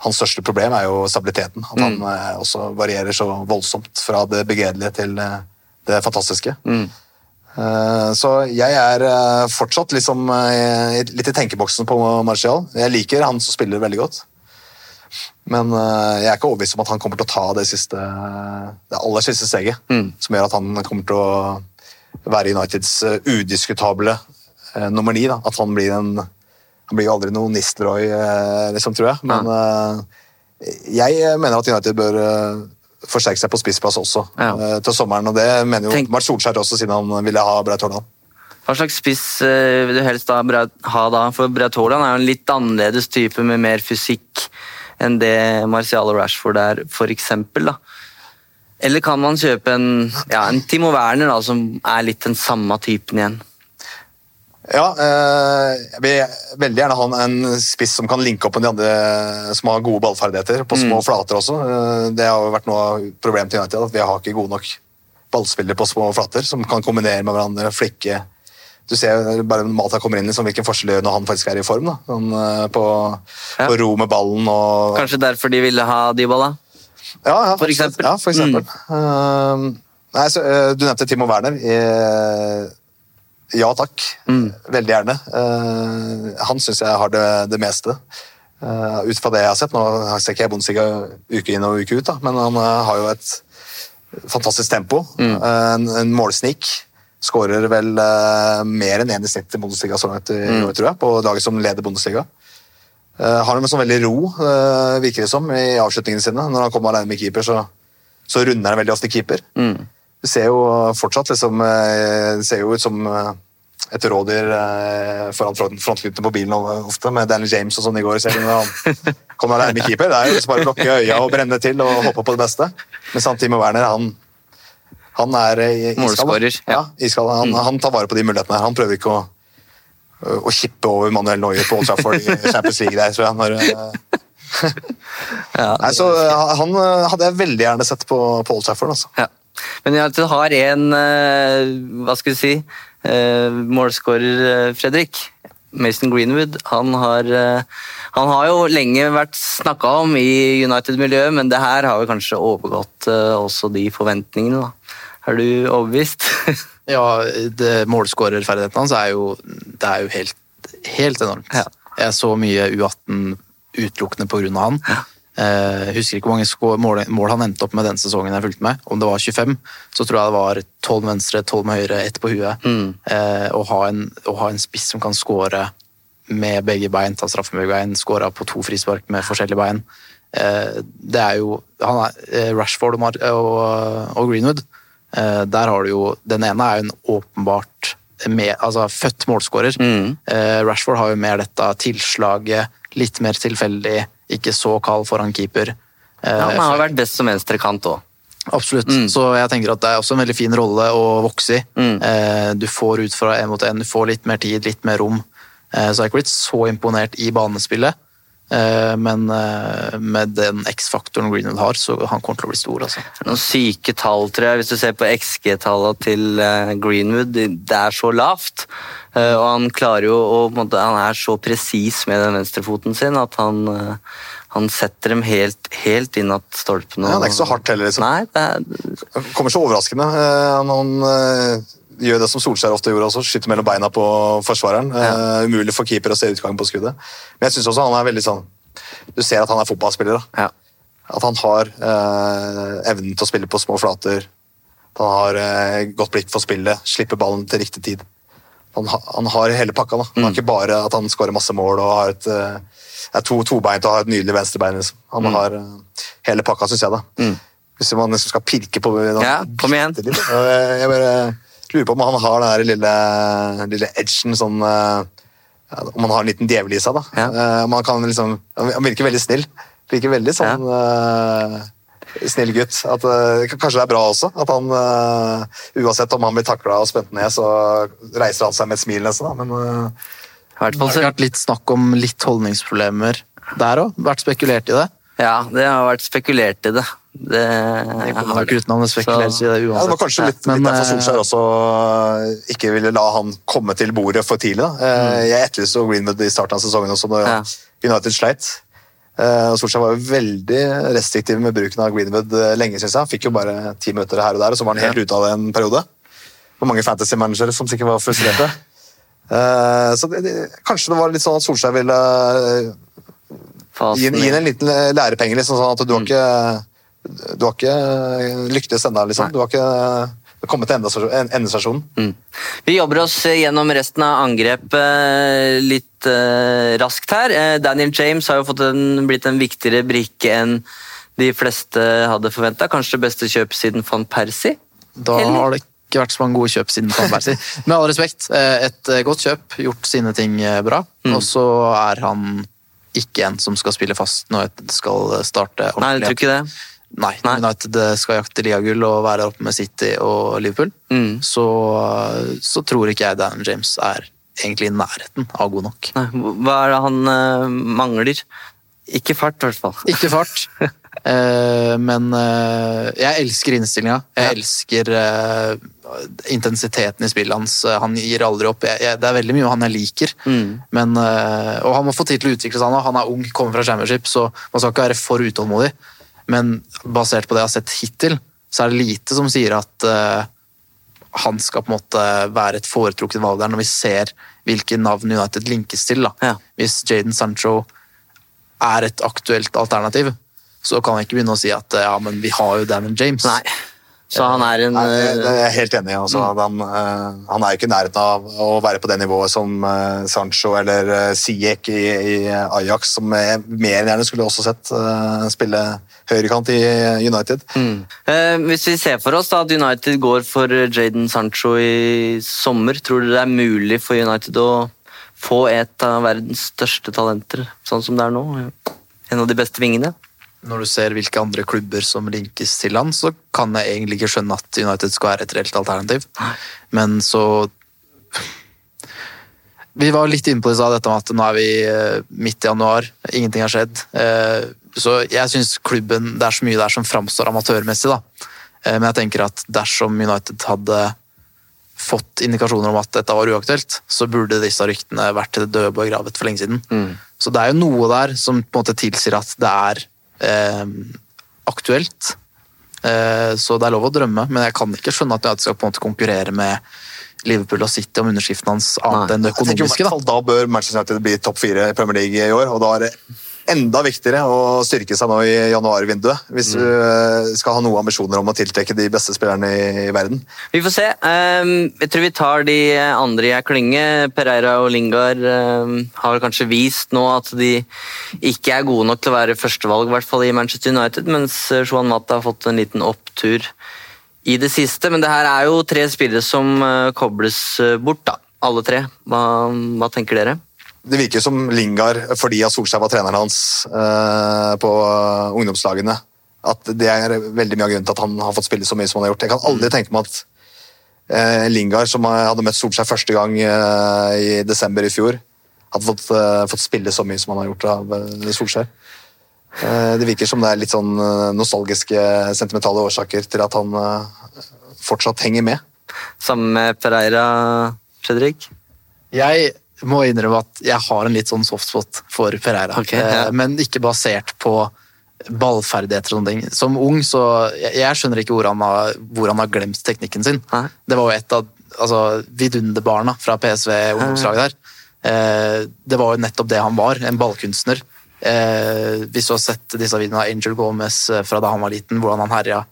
B: hans største problem er jo stabiliteten. At han eh, også varierer så voldsomt fra det begredelige til eh, det fantastiske. Eh, Så jeg er fortsatt liksom, litt i tenkeboksen på Martial. Jeg liker han som spiller veldig godt. Men jeg er ikke overbevist om at han kommer til å ta det, siste, det aller siste steget. Som gjør at han kommer til å være Uniteds udiskutable nummer ni. At han blir en Han blir jo aldri noen Nistelrooy, eh, liksom, tror jeg. Men eh, jeg mener at United bør eh, forsterke seg på spissplass også
A: Ja.
B: til sommeren. Og det mener jo
A: Tenk-
B: Mart Solskjær også, siden han ville ha Braut Haaland.
A: Hva slags spiss vil du helst ha, ha da? For Braut Haaland er jo en litt annerledes type med mer fysikk enn det Martial og Rashford er, for eksempel. Da. Eller kan man kjøpe en, ja, en Timo Werner, da, som er litt den samme typen igjen?
B: Ja, eh, jeg vil veldig gjerne ha en spiss som kan linke opp med de andre som har gode ballferdigheter, på små flater også. Eh, det har jo vært noe av problemet til United, at vi har ikke gode nok ballspillere på små flater som kan kombinere med hverandre, flikke. Du ser bare Mata kommer inn, liksom, hvilken forskjell det gjør når han faktisk er i form. Da. Sånn, eh, på,
A: Ja.
B: på ro med ballen og
A: Kanskje derfor de ville ha Dybala?
B: Ja, ja,
A: For eksempel?
B: Ja, for eksempel. Eh, nei, så, uh, du nevnte Timo Werner. Eh, ja takk. Veldig gjerne. Uh, han syns jeg har det, det meste. Uh, ut fra det jeg har sett. Nå ikke jeg Bundesliga uke inn og uke ut, da, men han uh, har jo et fantastisk tempo. Eh, en, en målsnik. Skårer vel mer enn én i snitt i Bundesliga så langt i år, tror jeg, på laget som leder Bundesliga. Uh, har en sånn veldig ro, virker det som, i avslutningene sine. Når han kommer alene med keeper, så, så runder han veldig ofte keeper. Det ser jo fortsatt liksom, eh, det ser jo ut som eh, et rådyr eh, foran front- på bilen ofte, med Daniel James og sånn i går. ser du når Han <laughs> kom alene med keeper. Det er jo bare å lukke øya og brenne til og håpe på det beste. Mens han Timo Werner, han, han er iskald. Ja, iskald. Han,
A: Mm.
B: han tar vare på de mulighetene. her. Han prøver ikke å, å kippe over Manuel Neuer på Old Trafford i Champions League der, tror jeg. Når, <laughs> Nei, så han hadde jeg veldig gjerne sett på, på Old Trafford. Altså.
A: Ja. Men United har en eh, hva skal vi si, uh, målskårer, eh, Fredrik. Mason Greenwood. Han har, eh, han har jo lenge vært snakka om i United-miljøet, men det her har jo kanskje overgått eh, også de forventningene. da. Er du overbevist? <laughs>
C: Ja, målskårerferdigheten hans er jo, det er jo helt, helt enormt.
A: Ja.
C: Jeg så mye U18 utelukkende på grunn av han. Eh, husker ikke hvor mange mål, mål han endte opp med den sesongen jeg fulgte med. Om det var 25, så tror jeg det var 12 med venstre, 12 med høyre, ett på huet. Eh, å, ha en, å ha en spiss som kan skåre med begge bein, ta straffe med begge bein, skåre på to frispark med forskjellige bein. Eh, det er jo han er, Rashford og, og, og Greenwood. Eh, der har du jo Den ene er jo en åpenbart med, altså født målskårer. Mm. Rashford har jo mer dette tilslaget, litt mer tilfeldig, ikke så kald foran keeper. Ja,
A: Han har vært best som venstrekant òg.
C: Absolutt. Så jeg tenker at det er også en veldig fin rolle å vokse i.
A: Mm.
C: Eh, du får ut fra en mot en, du får litt mer tid, litt mer rom. Eh, så jeg er ikke blitt så imponert i banespillet. Eh, men eh, med den X-faktoren Greenwood har, så han kommer til å bli stor. Altså.
A: Noen syke tall, tror jeg. Hvis du ser på XG-tallene til eh, Greenwood, det er så lavt. Eh, Og han klarer jo å Han er så presis med den venstrefoten sin at han, han setter dem helt, helt inn at stolpene
B: Ja, det er ikke så hardt heller, liksom.
A: Nei, det er,
B: Det kommer så overraskende. Eh, Han, gjør det som Solskjær ofte gjorde også, skyter mellom beina på forsvareren. Eh, umulig for keeper å se utgangen på skuddet. Men jeg synes også han er veldig sånn Du ser at han er fotballspiller. da.
A: ja.
B: At han har eh, evnen til å spille på små flater. At han har eh, godt blikk for spillet, slipper ballen til riktig tid. Han, ha, han har hele pakka. da. Han er ikke bare at han skårer masse mål og har et, er to, tobeint og har et nydelig venstrebein. Liksom. Han har eh, hele pakka, syns jeg. da. Hvis man liksom skal pirke på da,
A: Ja, kom igjen. <laughs>
B: litt, Jeg, jeg lurer på om han har den her lille, lille edgen sånn ja, Om han har en liten djevel i seg. da.
A: Ja.
B: Eh, om han, kan liksom, han virker veldig snill. Virker veldig sånn eh, snill gutt. At, uh, kanskje det er bra også. At han, uh, uansett om han blir takla og spent ned, så reiser han seg med et smil nesten. Da. Men
A: I hvert fall så
C: har
A: det
C: vært litt snakk om litt holdningsproblemer der òg. Vært spekulert i det.
A: ja, det har vært spekulert i det. Det,
C: Det kommer nok utenom det spekuleres i det
B: ja, det var kanskje litt, litt derfor
C: eh,
B: Solskjær også eh, ikke ville la han komme til bordet for tidlig. Da. Eh, Jeg etterlyste Greenwood i starten av sesongen også, da
A: Ja.
B: United sleit. Eh, Solskjær var jo veldig restriktiv med bruken av Greenwood eh, lenge, syns jeg. Fikk jo bare ti minutter her og der, og så var han helt ute av det en periode. Og mange fantasy-managere som sikkert var frustrerte. Eh, så det, det, kanskje det var litt sånn at Solskjær ville eh, gi, gi en liten lærepenge, liksom, sånn at du har
A: Mm.
B: ikke du har ikke lyktes ennå, liksom. Du har ikke kommet til en- endestasjonen.
A: Mm. Vi jobber oss gjennom resten av angrepet litt eh, raskt her. Eh, Daniel James har jo fått en, blitt en viktigere brikke enn de fleste hadde forventa. Kanskje det beste kjøp siden van Persie?
C: Da
A: Eller?
C: har det ikke vært så mange gode kjøp siden Van Persie. <laughs> Med all respekt, eh, et eh, godt kjøp, gjort sine ting bra, bra. Og så er han ikke en som skal spille fast når det skal starte ordentlig.
A: Nei, jeg tror ikke det.
C: Nei,
A: Nei.
C: United skal jakte ligagull og være oppe med City og Liverpool.
A: Mm.
C: Så, så tror ikke jeg Dan James er egentlig i nærheten av god nok.
A: Nei, hva er det han uh, mangler? Ikke fart, i hvert fall. <laughs>
C: Ikke fart, Uh, <laughs> men uh, jeg elsker innstillinga. Jeg elsker uh, intensiteten i spillet hans. Han gir aldri opp. Jeg, jeg, det er veldig mye han jeg liker. Men, eh, og han må få tid til å utvikle seg. Han er ung, kommer fra Championship, så man skal ikke være for utålmodig. Men basert på det jeg har sett hittil, så er det lite som sier at uh, han skal på en måte være et foretrukket valg der, når vi ser hvilke navn United linkes til.
A: Ja.
C: Hvis Jaden Sancho er et aktuelt alternativ, så kan jeg ikke begynne å si at ja, men vi har jo Damon James.
A: Nei. Så han er en
B: Nei,
A: eh,
B: er jeg helt enig i. Mm. han, eh, han er jo ikke i nærheten av å være på det nivået som eh, Sancho eller Siek i, i Ajax, som jeg mer enn gjerne skulle også sett eh, spille høyrekant i United.
A: Eh, hvis vi ser for oss da at United går for Jaden Sancho i sommer, tror dere det er mulig for United å få et av verdens største talenter, sånn som det er nå? En av de beste vingene?
C: Når du ser hvilke andre klubber som linkes til han, så kan jeg egentlig ikke skjønne at United skal være et reelt alternativ. Men så Vi var litt inne på det dette med at nå er vi eh, midt i januar, ingenting har skjedd. Eh, Så jeg syns klubben Det er så mye der som framstår amatørmessig, da. Eh, Men jeg tenker at dersom United hadde fått indikasjoner om at dette var uaktuelt, så burde disse ryktene vært til det døde og begravet for lenge siden. Så det er jo noe der som på en måte tilsier at det er aktuelt. Eh, så det er lov å drømme, men jeg kan ikke skjønne at United skal på en måte konkurrere med Liverpool og City om underskriften hans annet enn det økonomiske. Da.
B: Da bør Manchester United bli topp fire i Premier League i år, og da er det enda viktigere å styrke seg nå i januarvinduet, hvis du eh, skal ha noen ambisjoner om å tiltrekke de beste spillerne i, verden.
A: Vi får se. Ehm, jeg tror vi tar de andre ei klynge. Pereira og Lingard ehm, har kanskje vist nå at de ikke er gode nok til å være førstevalg, i hvert fall i Manchester United, mens eh, Juan Mata har fått en liten opptur i det siste. Men det her er jo tre spillere som eh, kobles bort, da. Alle tre. Hva, hva tenker dere?
B: Det virker som Lingard, fordi at Solskjær var treneren hans eh, på ungdomslagene, at det er veldig mye av grunnen til at han har fått spille så mye som han har gjort. Jeg kan aldri tenke meg at eh, Lingard, som hadde møtt Solskjær første gang eh, i desember i fjor, hadde fått, eh, fått spille så mye som han har gjort av eh, Solskjær. Eh, det virker som det er litt sånn eh, nostalgiske, sentimentale årsaker til at han eh, fortsatt henger med.
A: Sammen med Pereira, Fredrik?
C: Jeg må innrømme at jeg har en litt sånn softspot for Pereira.
A: Okay, ja.
C: Eh, Men ikke basert på ballferdigheter og sånne ting. Som ung så Jeg, jeg skjønner ikke hvor han, har, hvor han har glemt teknikken sin.
A: Hæ?
C: Det var jo et av altså, vidunderbarna fra PSV ungdomslaget der. Eh, det var jo nettopp det han var, en ballkunstner. Eh, hvis du har sett disse videoene av Angel Gomez fra da han var liten, hvordan han herja,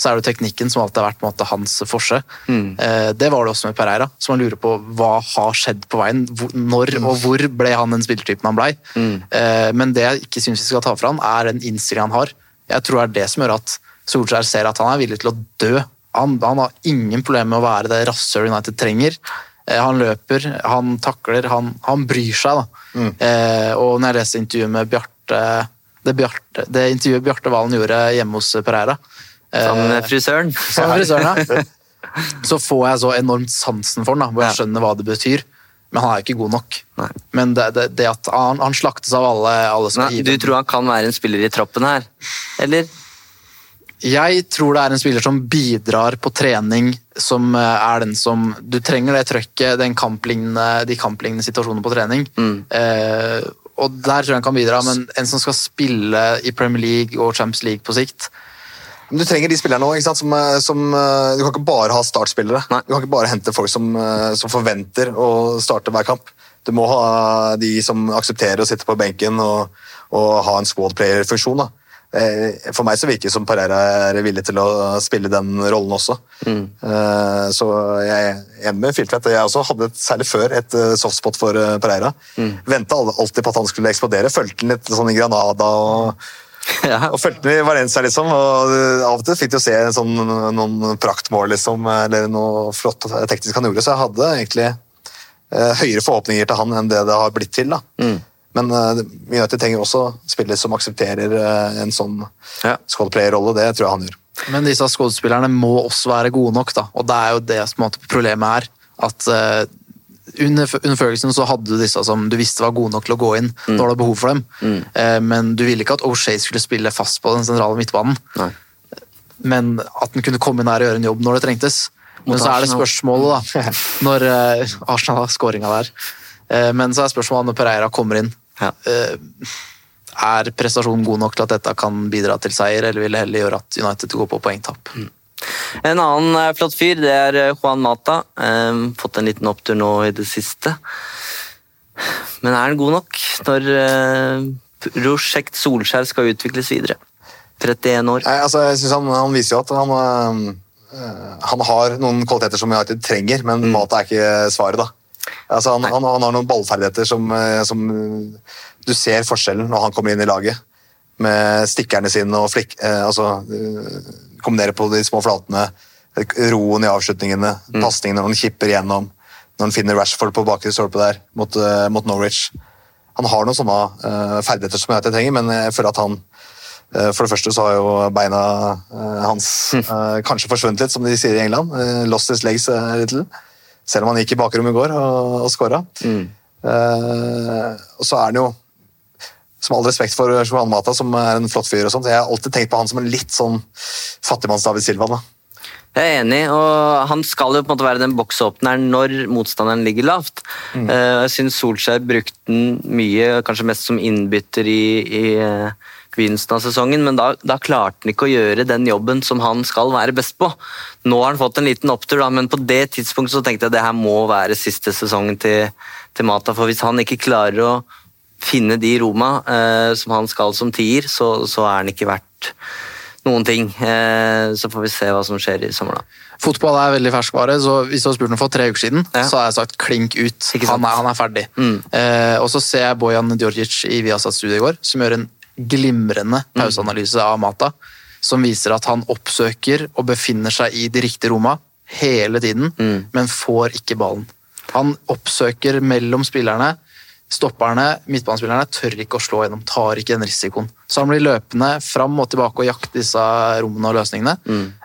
C: så er det teknikken som alltid har vært måte, hans forse. Eh, det var det også med Pereira, så man lurer på hva har skjedd på veien. Når og hvor ble han den spillertypen han blei? Eh, men det jeg ikke syns vi skal ta fra han, er den innstillingen han har. Jeg tror det er det som gjør at Solskjær ser at han er villig til å dø. Han, han har ingen problemer med å være det rasshølet United trenger. Eh, Han løper, han takler, han, han bryr seg. Da. Eh, og når jeg leste intervjuet med Bjarte det, Bjarte, det intervjuet Bjarte Valen gjorde hjemme hos Pereira
A: Sammen med frisøren?
C: Sammen <laughs> med frisøren, ja. Så får jeg så enormt sansen for den, da, hvor jeg skjønner hva det betyr. Men han er jo ikke god nok.
A: Nei.
C: Men det, det, det at han, han slaktes av alle, alle som
A: Nei, du tror han kan være en spiller i troppen her? Eller?
C: Jeg tror det er en spiller som bidrar på trening, som eh, er den som Du trenger det trøkket, de kamplignende situasjonene på trening. Eh, og der tror jeg han kan bidra, men en som skal spille i Premier League og Champions League på sikt
B: Men du trenger de spillerne òg. Som, eh, som eh, Du kan ikke bare ha startspillere.
A: Nei.
B: Du kan ikke bare hente folk som, eh, som forventer å starte hver kamp. Du må ha de som aksepterer å sitte på benken og, og ha en squad player-funksjon. For meg så virker det som Parera er villig til å spille den rollen også. Mm. Så jeg er enig med Filtvedt. Jeg også hadde, særlig før, et softspot for Parera. Mm. Venta alltid på at han skulle eksplodere. Fulgte han litt sånn i Granada og
A: Ja.
B: og fulgte med i Valencia, liksom. Og uh, av og til fikk du se sånn, noen praktmål, liksom, eller noe flott teknisk han gjorde, så jeg hadde egentlig eh, høyere forhåpninger til han enn det det har blitt til. da. Men uh, United trenger også spillere som aksepterer uh, en sånn
A: Ja.
B: squad-player-rolle. Det tror jeg han gjør.
C: Men disse skuespillerne må også være gode nok, da. Og det er jo det som på problemet er. At eh, under, under Ferguson så hadde du disse som du visste var gode nok til å gå inn når det var behov for dem. Eh, men du ville ikke at O'Shea skulle spille fast på den sentrale midtbanen.
A: Nei.
C: Men at den kunne komme inn her og gjøre en jobb når det trengtes. Men så er det spørsmålet, da. <laughs> Når eh, Arsenal har skåringa der. Eh, men så er spørsmålet når Pereira kommer inn.
A: Ja.
C: Eh, er prestasjonen god nok til at dette kan bidra til seier, eller vil det heller gjøre at United går på poengtap?
A: En annen eh, flott fyr, det er eh, Juan Mata. Eh, fått en liten opptur nå i det siste. Men er han god nok når eh, prosjekt Solskjær skal utvikles videre? 31 år.
B: Nei, altså, jeg synes han, han viser jo at han, Han har noen kvaliteter som United trenger, men Mata er ikke svaret, da. Altså, han, han, han har noen ballferdigheter som, som Du ser forskjellen når han kommer inn i laget. Med stikkerne sine og flikk... Eh, altså Kombinere på de små flatene. Roen i avslutningene. Mm. Pasningene når han kipper igjennom. Når han finner Rashford på bakre stolpe der mot, eh, mot Norwich. Han har noen sånne uh, ferdigheter som jeg trenger, men jeg føler at han uh, for det første så har jo beina uh, hans eh, kanskje forsvunnet litt, som de sier i England. Lost his legs a little. Selv om han gikk i bakrommet i går og, og skåra. Eh, og så er han jo som all respekt for Johan Mata, som er en flott fyr. og sånt, Jeg har alltid tenkt på han som en litt sånn fattigmanns-David Silva. da.
A: Jeg er enig, og han skal jo på en måte være den boksåpneren når motstanderen ligger lavt.
B: Mm.
A: Eh, Jeg syns Solskjær brukte den mye, kanskje mest som innbytter i, i eh, begynnelsen av sesongen, men da, da klarte han ikke å gjøre den jobben som han skal være best på. Nå har han fått en liten opptur, da, men på det tidspunktet så tenkte jeg at det her må være siste sesongen til, til Mata, for hvis han ikke klarer å finne de Roma eh, som han skal som tier, så, så er han ikke verdt noen ting. Eh, så får vi se hva som skjer i sommer, da.
C: Fotball er veldig ferskvare, så hvis du hadde spurt meg for tre uker siden, så har jeg sagt klink ut. Han er, han er ferdig. Eh, og så ser jeg Bojan Djordjic i Viasat-studiet i går, som gjør en glimrende pauseanalyse av Mata, som viser at han oppsøker og befinner seg i de riktige roma hele tiden, men får ikke ballen. Han oppsøker mellom spillerne. Stopperne, midtbanespillerne, tør ikke å slå gjennom, tar ikke den risikoen. Så han blir løpende fram og tilbake og jakter disse rommene og løsningene.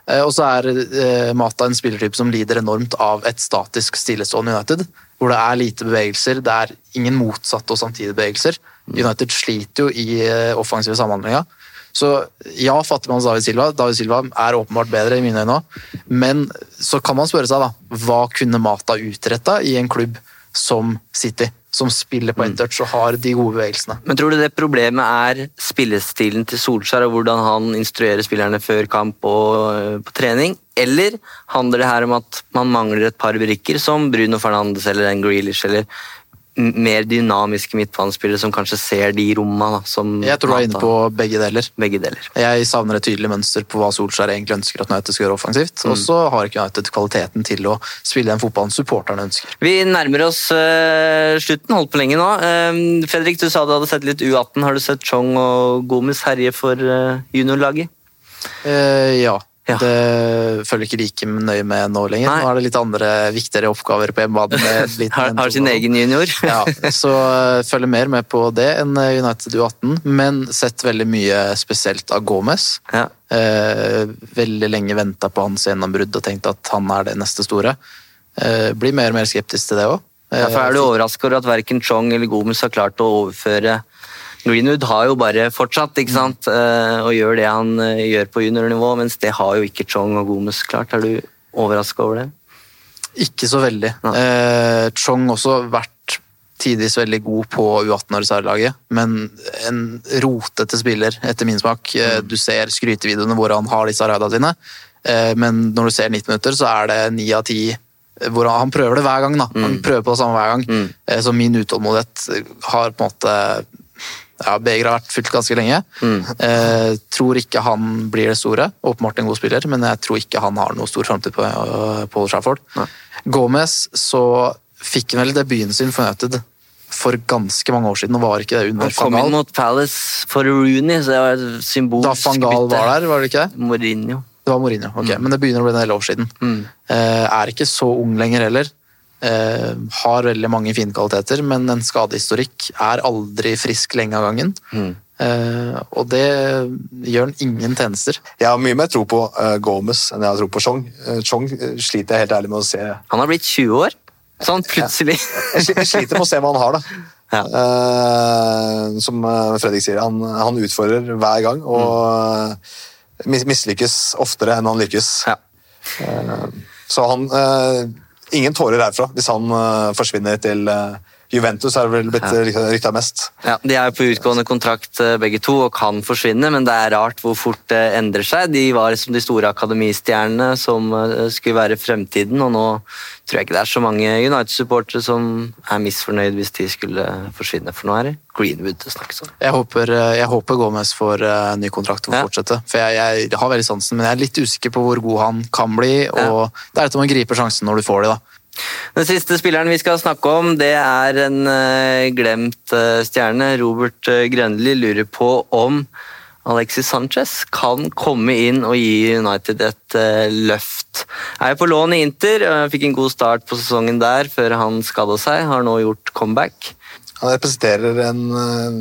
C: Eh, Og så er eh, Mata en spillertype som lider enormt av et statisk stillestående United, hvor det er lite bevegelser, det er ingen motsatte og samtidige bevegelser. United sliter jo i eh, offensive samhandlinger. Så ja, fattigmanns David Silva. David Silva er åpenbart bedre i mine øyne òg. Men så kan man spørre seg, da, hva kunne Mata utretta i en klubb som City? Som spiller på ett touch og har de gode bevegelsene.
A: Men tror du det problemet er spillestilen til Solskjær og hvordan han instruerer spillerne før kamp og øh, på trening? Eller handler det her om at man mangler et par brikker som Bruno Fernandes eller en Grealish eller mer dynamiske midtbanespillere som kanskje ser de rommene som
C: Jeg tror du er inne på begge deler.
A: begge deler.
C: Jeg savner et tydelig mønster på hva Solskjær egentlig ønsker at United skal gjøre offensivt. Og så har ikke United kvaliteten til å spille den fotballen supporterne ønsker.
A: Vi nærmer oss uh, slutten, holdt på lenge nå. Uh, Fredrik, du sa du hadde sett litt U18. Har du sett Chong og Gomez herje for uh, juniorlaget?
C: Eh, ja. Det følger ikke like nøye med nå lenger. Nå er det litt andre viktigere oppgaver på hjemmebane. <laughs> med
A: Har, har sin egen junior. <laughs>
C: ja, så eh, følger mer med på det enn eh, United U18, men sett veldig mye spesielt av Gomez. Eh, veldig lenge venta på hans gjennombrudd og tenkt at han er det neste store. Eh, blir mer og mer skeptisk til det òg.
A: Derfor er du overrasket over at verken Chong eller Gomez har klart å overføre Greenwood har jo bare fortsatt ikke sant? Eh, og gjør det han eh, gjør på juniornivå, mens det har jo ikke Chong og Gomez klart. Er du overrasket over det?
C: Ikke så veldig. Eh, Chong også vært tidvis veldig god på U18-reservelaget, men en rotete spiller, etter min smak. Mm. Du ser skrytevideoene hvor han har disse raida sine, eh, men når du ser 90 minutter, så er det 9 av 10 hvor han, han prøver det hver gang. da. Han prøver på det samme hver gang. Eh, Så min utålmodighet har på en måte ja, Beger har vært fylt ganske lenge. Eh, tror ikke han blir det store. Åpenbart en god spiller, men jeg tror ikke han har noe stor framtid på, på Old Trafford. Gomez så fikk han vel debuten sin for United for ganske mange år siden, og var ikke det under
A: Han kom inn mot Palace for Rooney, så det var et symbolsk
C: Da van Gaal var der, var det ikke det?
A: Mourinho.
C: Det var Mourinho, ok. Men det begynner å bli en del år siden. Eh, er ikke så ung lenger heller. Eh, har veldig mange fine kvaliteter, men en skadehistorikk er aldri frisk lenge av gangen. Eh, og det gjør han ingen tjenester.
B: Jeg har mye mer tro på uh, Gomez enn jeg har tro på Chong. Uh, Chong sliter jeg helt ærlig med å se
A: Han har blitt 20 år, sånn plutselig.
B: Jeg jeg sliter med å se hva han har, da. Eh, som Fredrik sier, han, han utfordrer hver gang og mm. mislykkes oftere enn han lykkes. Eh, så han eh, Ingen tårer herfra hvis han eh, forsvinner til, eh, Juventus er vel blitt
A: Ja.
B: rykta mest.
A: Ja, De er på utgående kontrakt eh, begge to og kan forsvinne, men det er rart hvor fort det endrer seg. De var som de store akademistjernene som eh, skulle være fremtiden, og nå tror jeg ikke det er så mange United-supportere som er misfornøyd hvis de skulle forsvinne, for nå er det Greenwood det snakkes om.
C: Jeg håper, eh, jeg håper Gomez får eh, ny kontrakt og får
A: Ja.
C: fortsette. For jeg, jeg har veldig sansen, men jeg er litt usikker på hvor god han kan bli. Og det er dette med å gripe sjansen når du får de, da.
A: Den siste spilleren vi skal snakke om, det er en eh, glemt eh, stjerne. Robert uh, Grønli lurer på om Alexis Sanchez kan komme inn og gi United et eh, løft. Er på lån i Inter, fikk en god start på sesongen der før han skada seg. Har nå gjort comeback.
B: Han representerer en eh,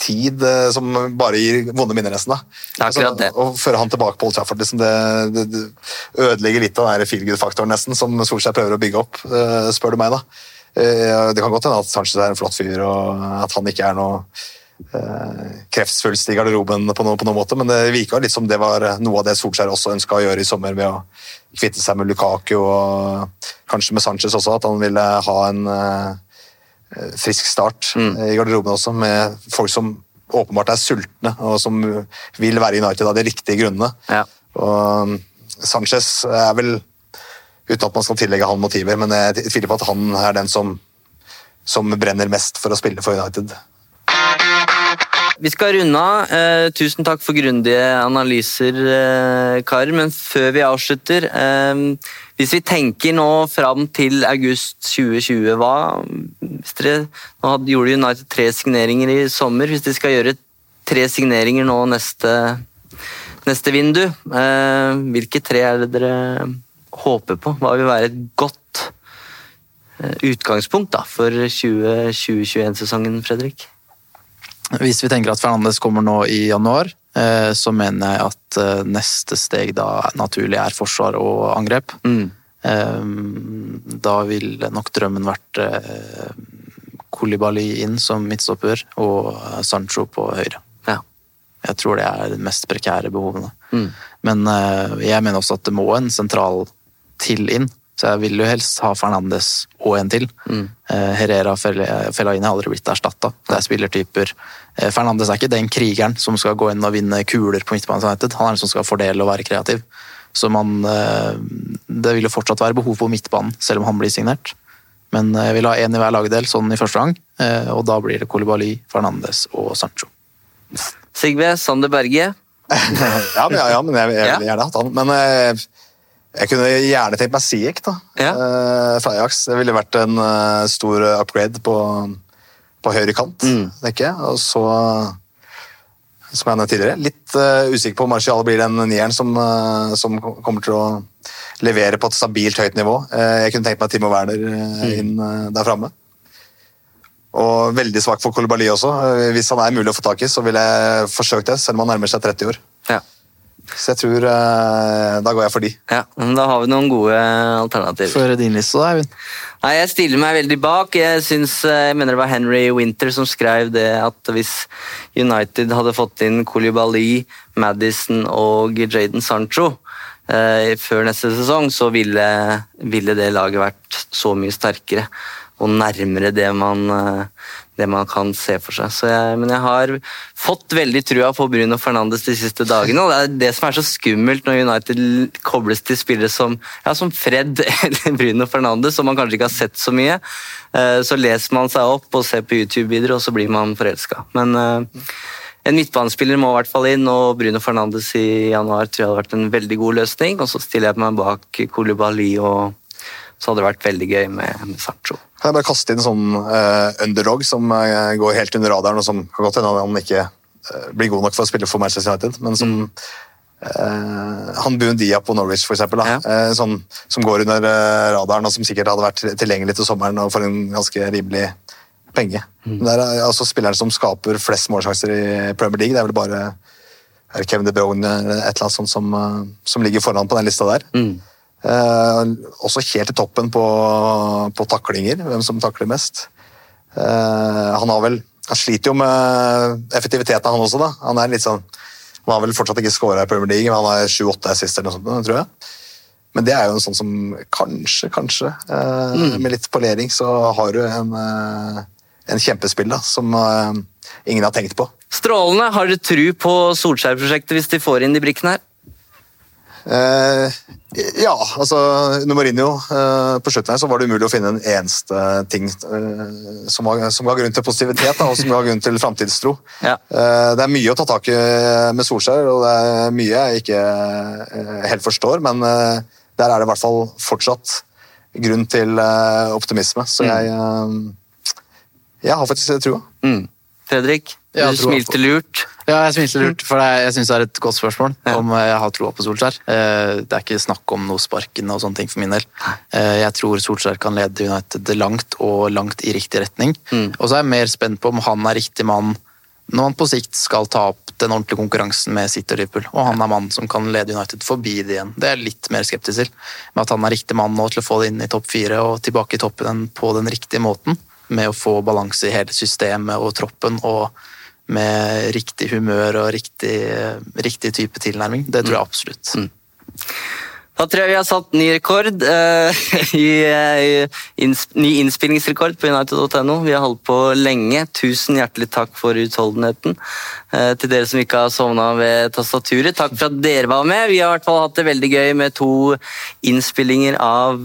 B: tid eh, som bare gir vonde minner, nesten. da.
A: Det.
B: Å føre han tilbake på Old Trafford, liksom, det, det, det ødelegger litt av den feel good-faktoren nesten, som Solskjær prøver å bygge opp, eh, spør du meg. da. Eh, Det kan godt hende at Sanchez er en flott fyr, og at han ikke er noe eh, kreftsvulst i garderoben på noen, på noen måte, men det virka litt som det var noe av det Solskjær også ønska å gjøre i sommer, ved å kvitte seg med Lukaku og kanskje med Sanchez også, at han ville ha en frisk start mm. i garderoben også, med folk som åpenbart er sultne, og som vil være i United av de riktige grunnene.
A: Ja.
B: Og um, Sanchez er vel, uten at man skal tillegge han motiver, men jeg tviler på at han er den som, som brenner mest for å spille for United.
A: Vi skal runde av. Eh, tusen takk for grundige analyser, eh, karer. Men før vi avslutter eh, Hvis vi tenker nå fram til august 2020, hva hvis dere, Nå hadde- gjorde United tre signeringer i sommer. Hvis de skal gjøre tre signeringer nå neste, neste vindu, eh, hvilke tre er det dere håper på? Hva vil være et godt utgangspunkt da, for 2020-2021-sesongen, Fredrik?
C: Hvis vi tenker at Fernandes kommer nå i januar, eh, så mener jeg at eh, neste steg da naturlig er forsvar og angrep.
A: Mm.
C: Eh, Da vil nok drømmen vært Kolibali inn som midtstopper og Sancho på høyre.
A: Ja.
C: Jeg tror det er de mest prekære behovene.
A: Mm.
C: Men jeg mener også at det må en sentral til inn. Så jeg vil jo helst ha Fernandes og en til.
A: Mm.
C: Eh, Herrera og Fel- Fellaini har aldri blitt erstatta. Det er spillertyper. Eh, Fernandes er ikke den krigeren som skal gå inn og vinne kuler på midtbanen. Han er den som skal fordele og være kreativ. Så man, eh, det vil jo fortsatt være behov på midtbanen, selv om han blir signert. Men eh, jeg vil ha én i hver lagdel sånn i første gang, eh, og da blir det Kolibali, Fernandes og Sancho.
A: Sigve Sander Berge. <laughs>
B: ja, men, ja, ja, men jeg, jeg ville gjerne hatt han. Men eh, jeg kunne gjerne tenkt meg Siek da, eh, fra Ajax. Det ville vært en eh, stor upgrade på, på høyre kant, tenker jeg. Og så, som jeg nevnte tidligere, litt uh, usikker på om Marcial blir den nieren som, uh, som kommer til å levere på et stabilt høyt nivå. Uh, jeg kunne tenkt meg Timo Werner eh, inn eh, der framme. Og veldig svak for Kolibali også. Eh, Hvis han er mulig å få tak i, så ville jeg forsøkt det, selv om han nærmer seg 30 år.
A: Ja.
B: Så jeg tror uh, Da går jeg for de.
A: Ja, men Da har vi noen gode alternativer.
C: For din liste, da, Eivind?
A: Nei, Jeg stiller meg veldig bak. Jeg, synes, eh, jeg mener det var Henry Winter som skrev det at hvis United hadde fått inn Koulibaly, Madison og Jaden Sancho uh, før neste sesong, så ville, ville det laget vært så mye sterkere og nærmere det man, eh, det man kan se for seg. Jeg, men jeg har fått veldig trua på Bruno Fernandes de siste dagene. og Det er det som er så skummelt når United kobles til spillere som, ja, som Fred <laughs> eller Bruno Fernandes, som man kanskje ikke har sett så mye. Eh, Så leser man seg opp og ser på YouTube-videoer, og så blir man forelska. Men eh, en midtbanespiller må i hvert fall inn, og Bruno Fernandes i januar tror jeg hadde vært en veldig god løsning. Og så stiller jeg meg bak Koulibaly, og så hadde det vært veldig gøy med, med Sancho.
B: Kan jeg bare kaste inn en sånn uh, underdog som uh, går helt under radaren, og som kan godt hende han ikke uh, blir god nok for å spille for Manchester United, men som eh, han Buendia på Norwich, for eksempel, da, eh, sånn, som går under uh, radaren, og som sikkert hadde vært tilgjengelig til sommeren og for en ganske rimelig penge. Men Det er altså spilleren som skaper flest målsjanser i Premier League. Det er vel bare er Kevin De Bruyne eller et eller annet sånt som, som ligger foran på den lista der. Eh, også helt i toppen på, på taklinger, hvem som takler mest. Eh, han har vel han sliter jo med effektiviteten, han også. da. Han er litt sånn, han har vel fortsatt ikke scora i Premier League, men han har 7-8 assister eller noe sånt, tror jeg. Men det er jo en sånn som kanskje, kanskje, eh, med litt polering, så har du en, eh, en kjempespill da, som eh, ingen har tenkt på.
A: Strålende. Har dere tru på Solskjær-prosjektet hvis de får inn de brikkene her?
B: Eh, ja, altså under Mourinho eh, på slutten her så var det umulig å finne en eneste ting eh, som, var, som ga grunn til positivitet da, og som ga grunn til framtidstro.
A: Ja.
B: Eh, det er mye å ta tak i med Solskjær, og det er mye jeg ikke eh, helt forstår, men eh, der er det i hvert fall fortsatt grunn til eh, optimisme. Så jeg, eh, jeg har faktisk trua.
A: Mm. Fredrik, du smilte lurt.
C: Ja, jeg smilte lurt, for det, jeg syns det er et godt spørsmål om eh, jeg har troa på Solskjær. Eh, Det er ikke snakk om noe sparkende og sånne ting for min del. Eh, Jeg tror Solskjær kan lede United langt, og langt i riktig retning. Og så er jeg mer spent på om han er riktig mann når han på sikt skal ta opp den ordentlige konkurransen med City og Liverpool. Og han er mannen som kan lede United forbi det igjen. Det er jeg litt mer skeptisk til. Med at han er riktig mann nå til å få det inn i topp fire og tilbake i toppen på den riktige måten. Med å få balanse i hele systemet og troppen og med riktig humør og riktig, riktig type tilnærming. Det tror jeg absolutt.
A: Da tror jeg vi har satt ny rekord. Uh, <laughs> i, eh, inns, ny innspillingsrekord på United.no. Vi har holdt på lenge. Tusen hjertelig takk for utholdenheten. Uh, til dere som ikke har sovna ved tastaturet, takk for at dere var med. Vi har i hvert fall hatt det veldig gøy med to innspillinger av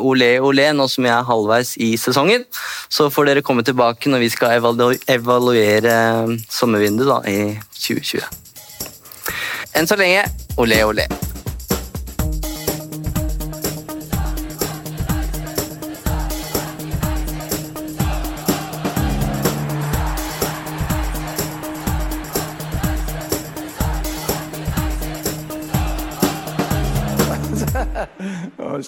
A: Olé Olé, nå som jeg er halvveis i sesongen. Så får dere komme tilbake når vi skal evalu evaluere sommervinduet da, i 2020. Enn så lenge, olé olé.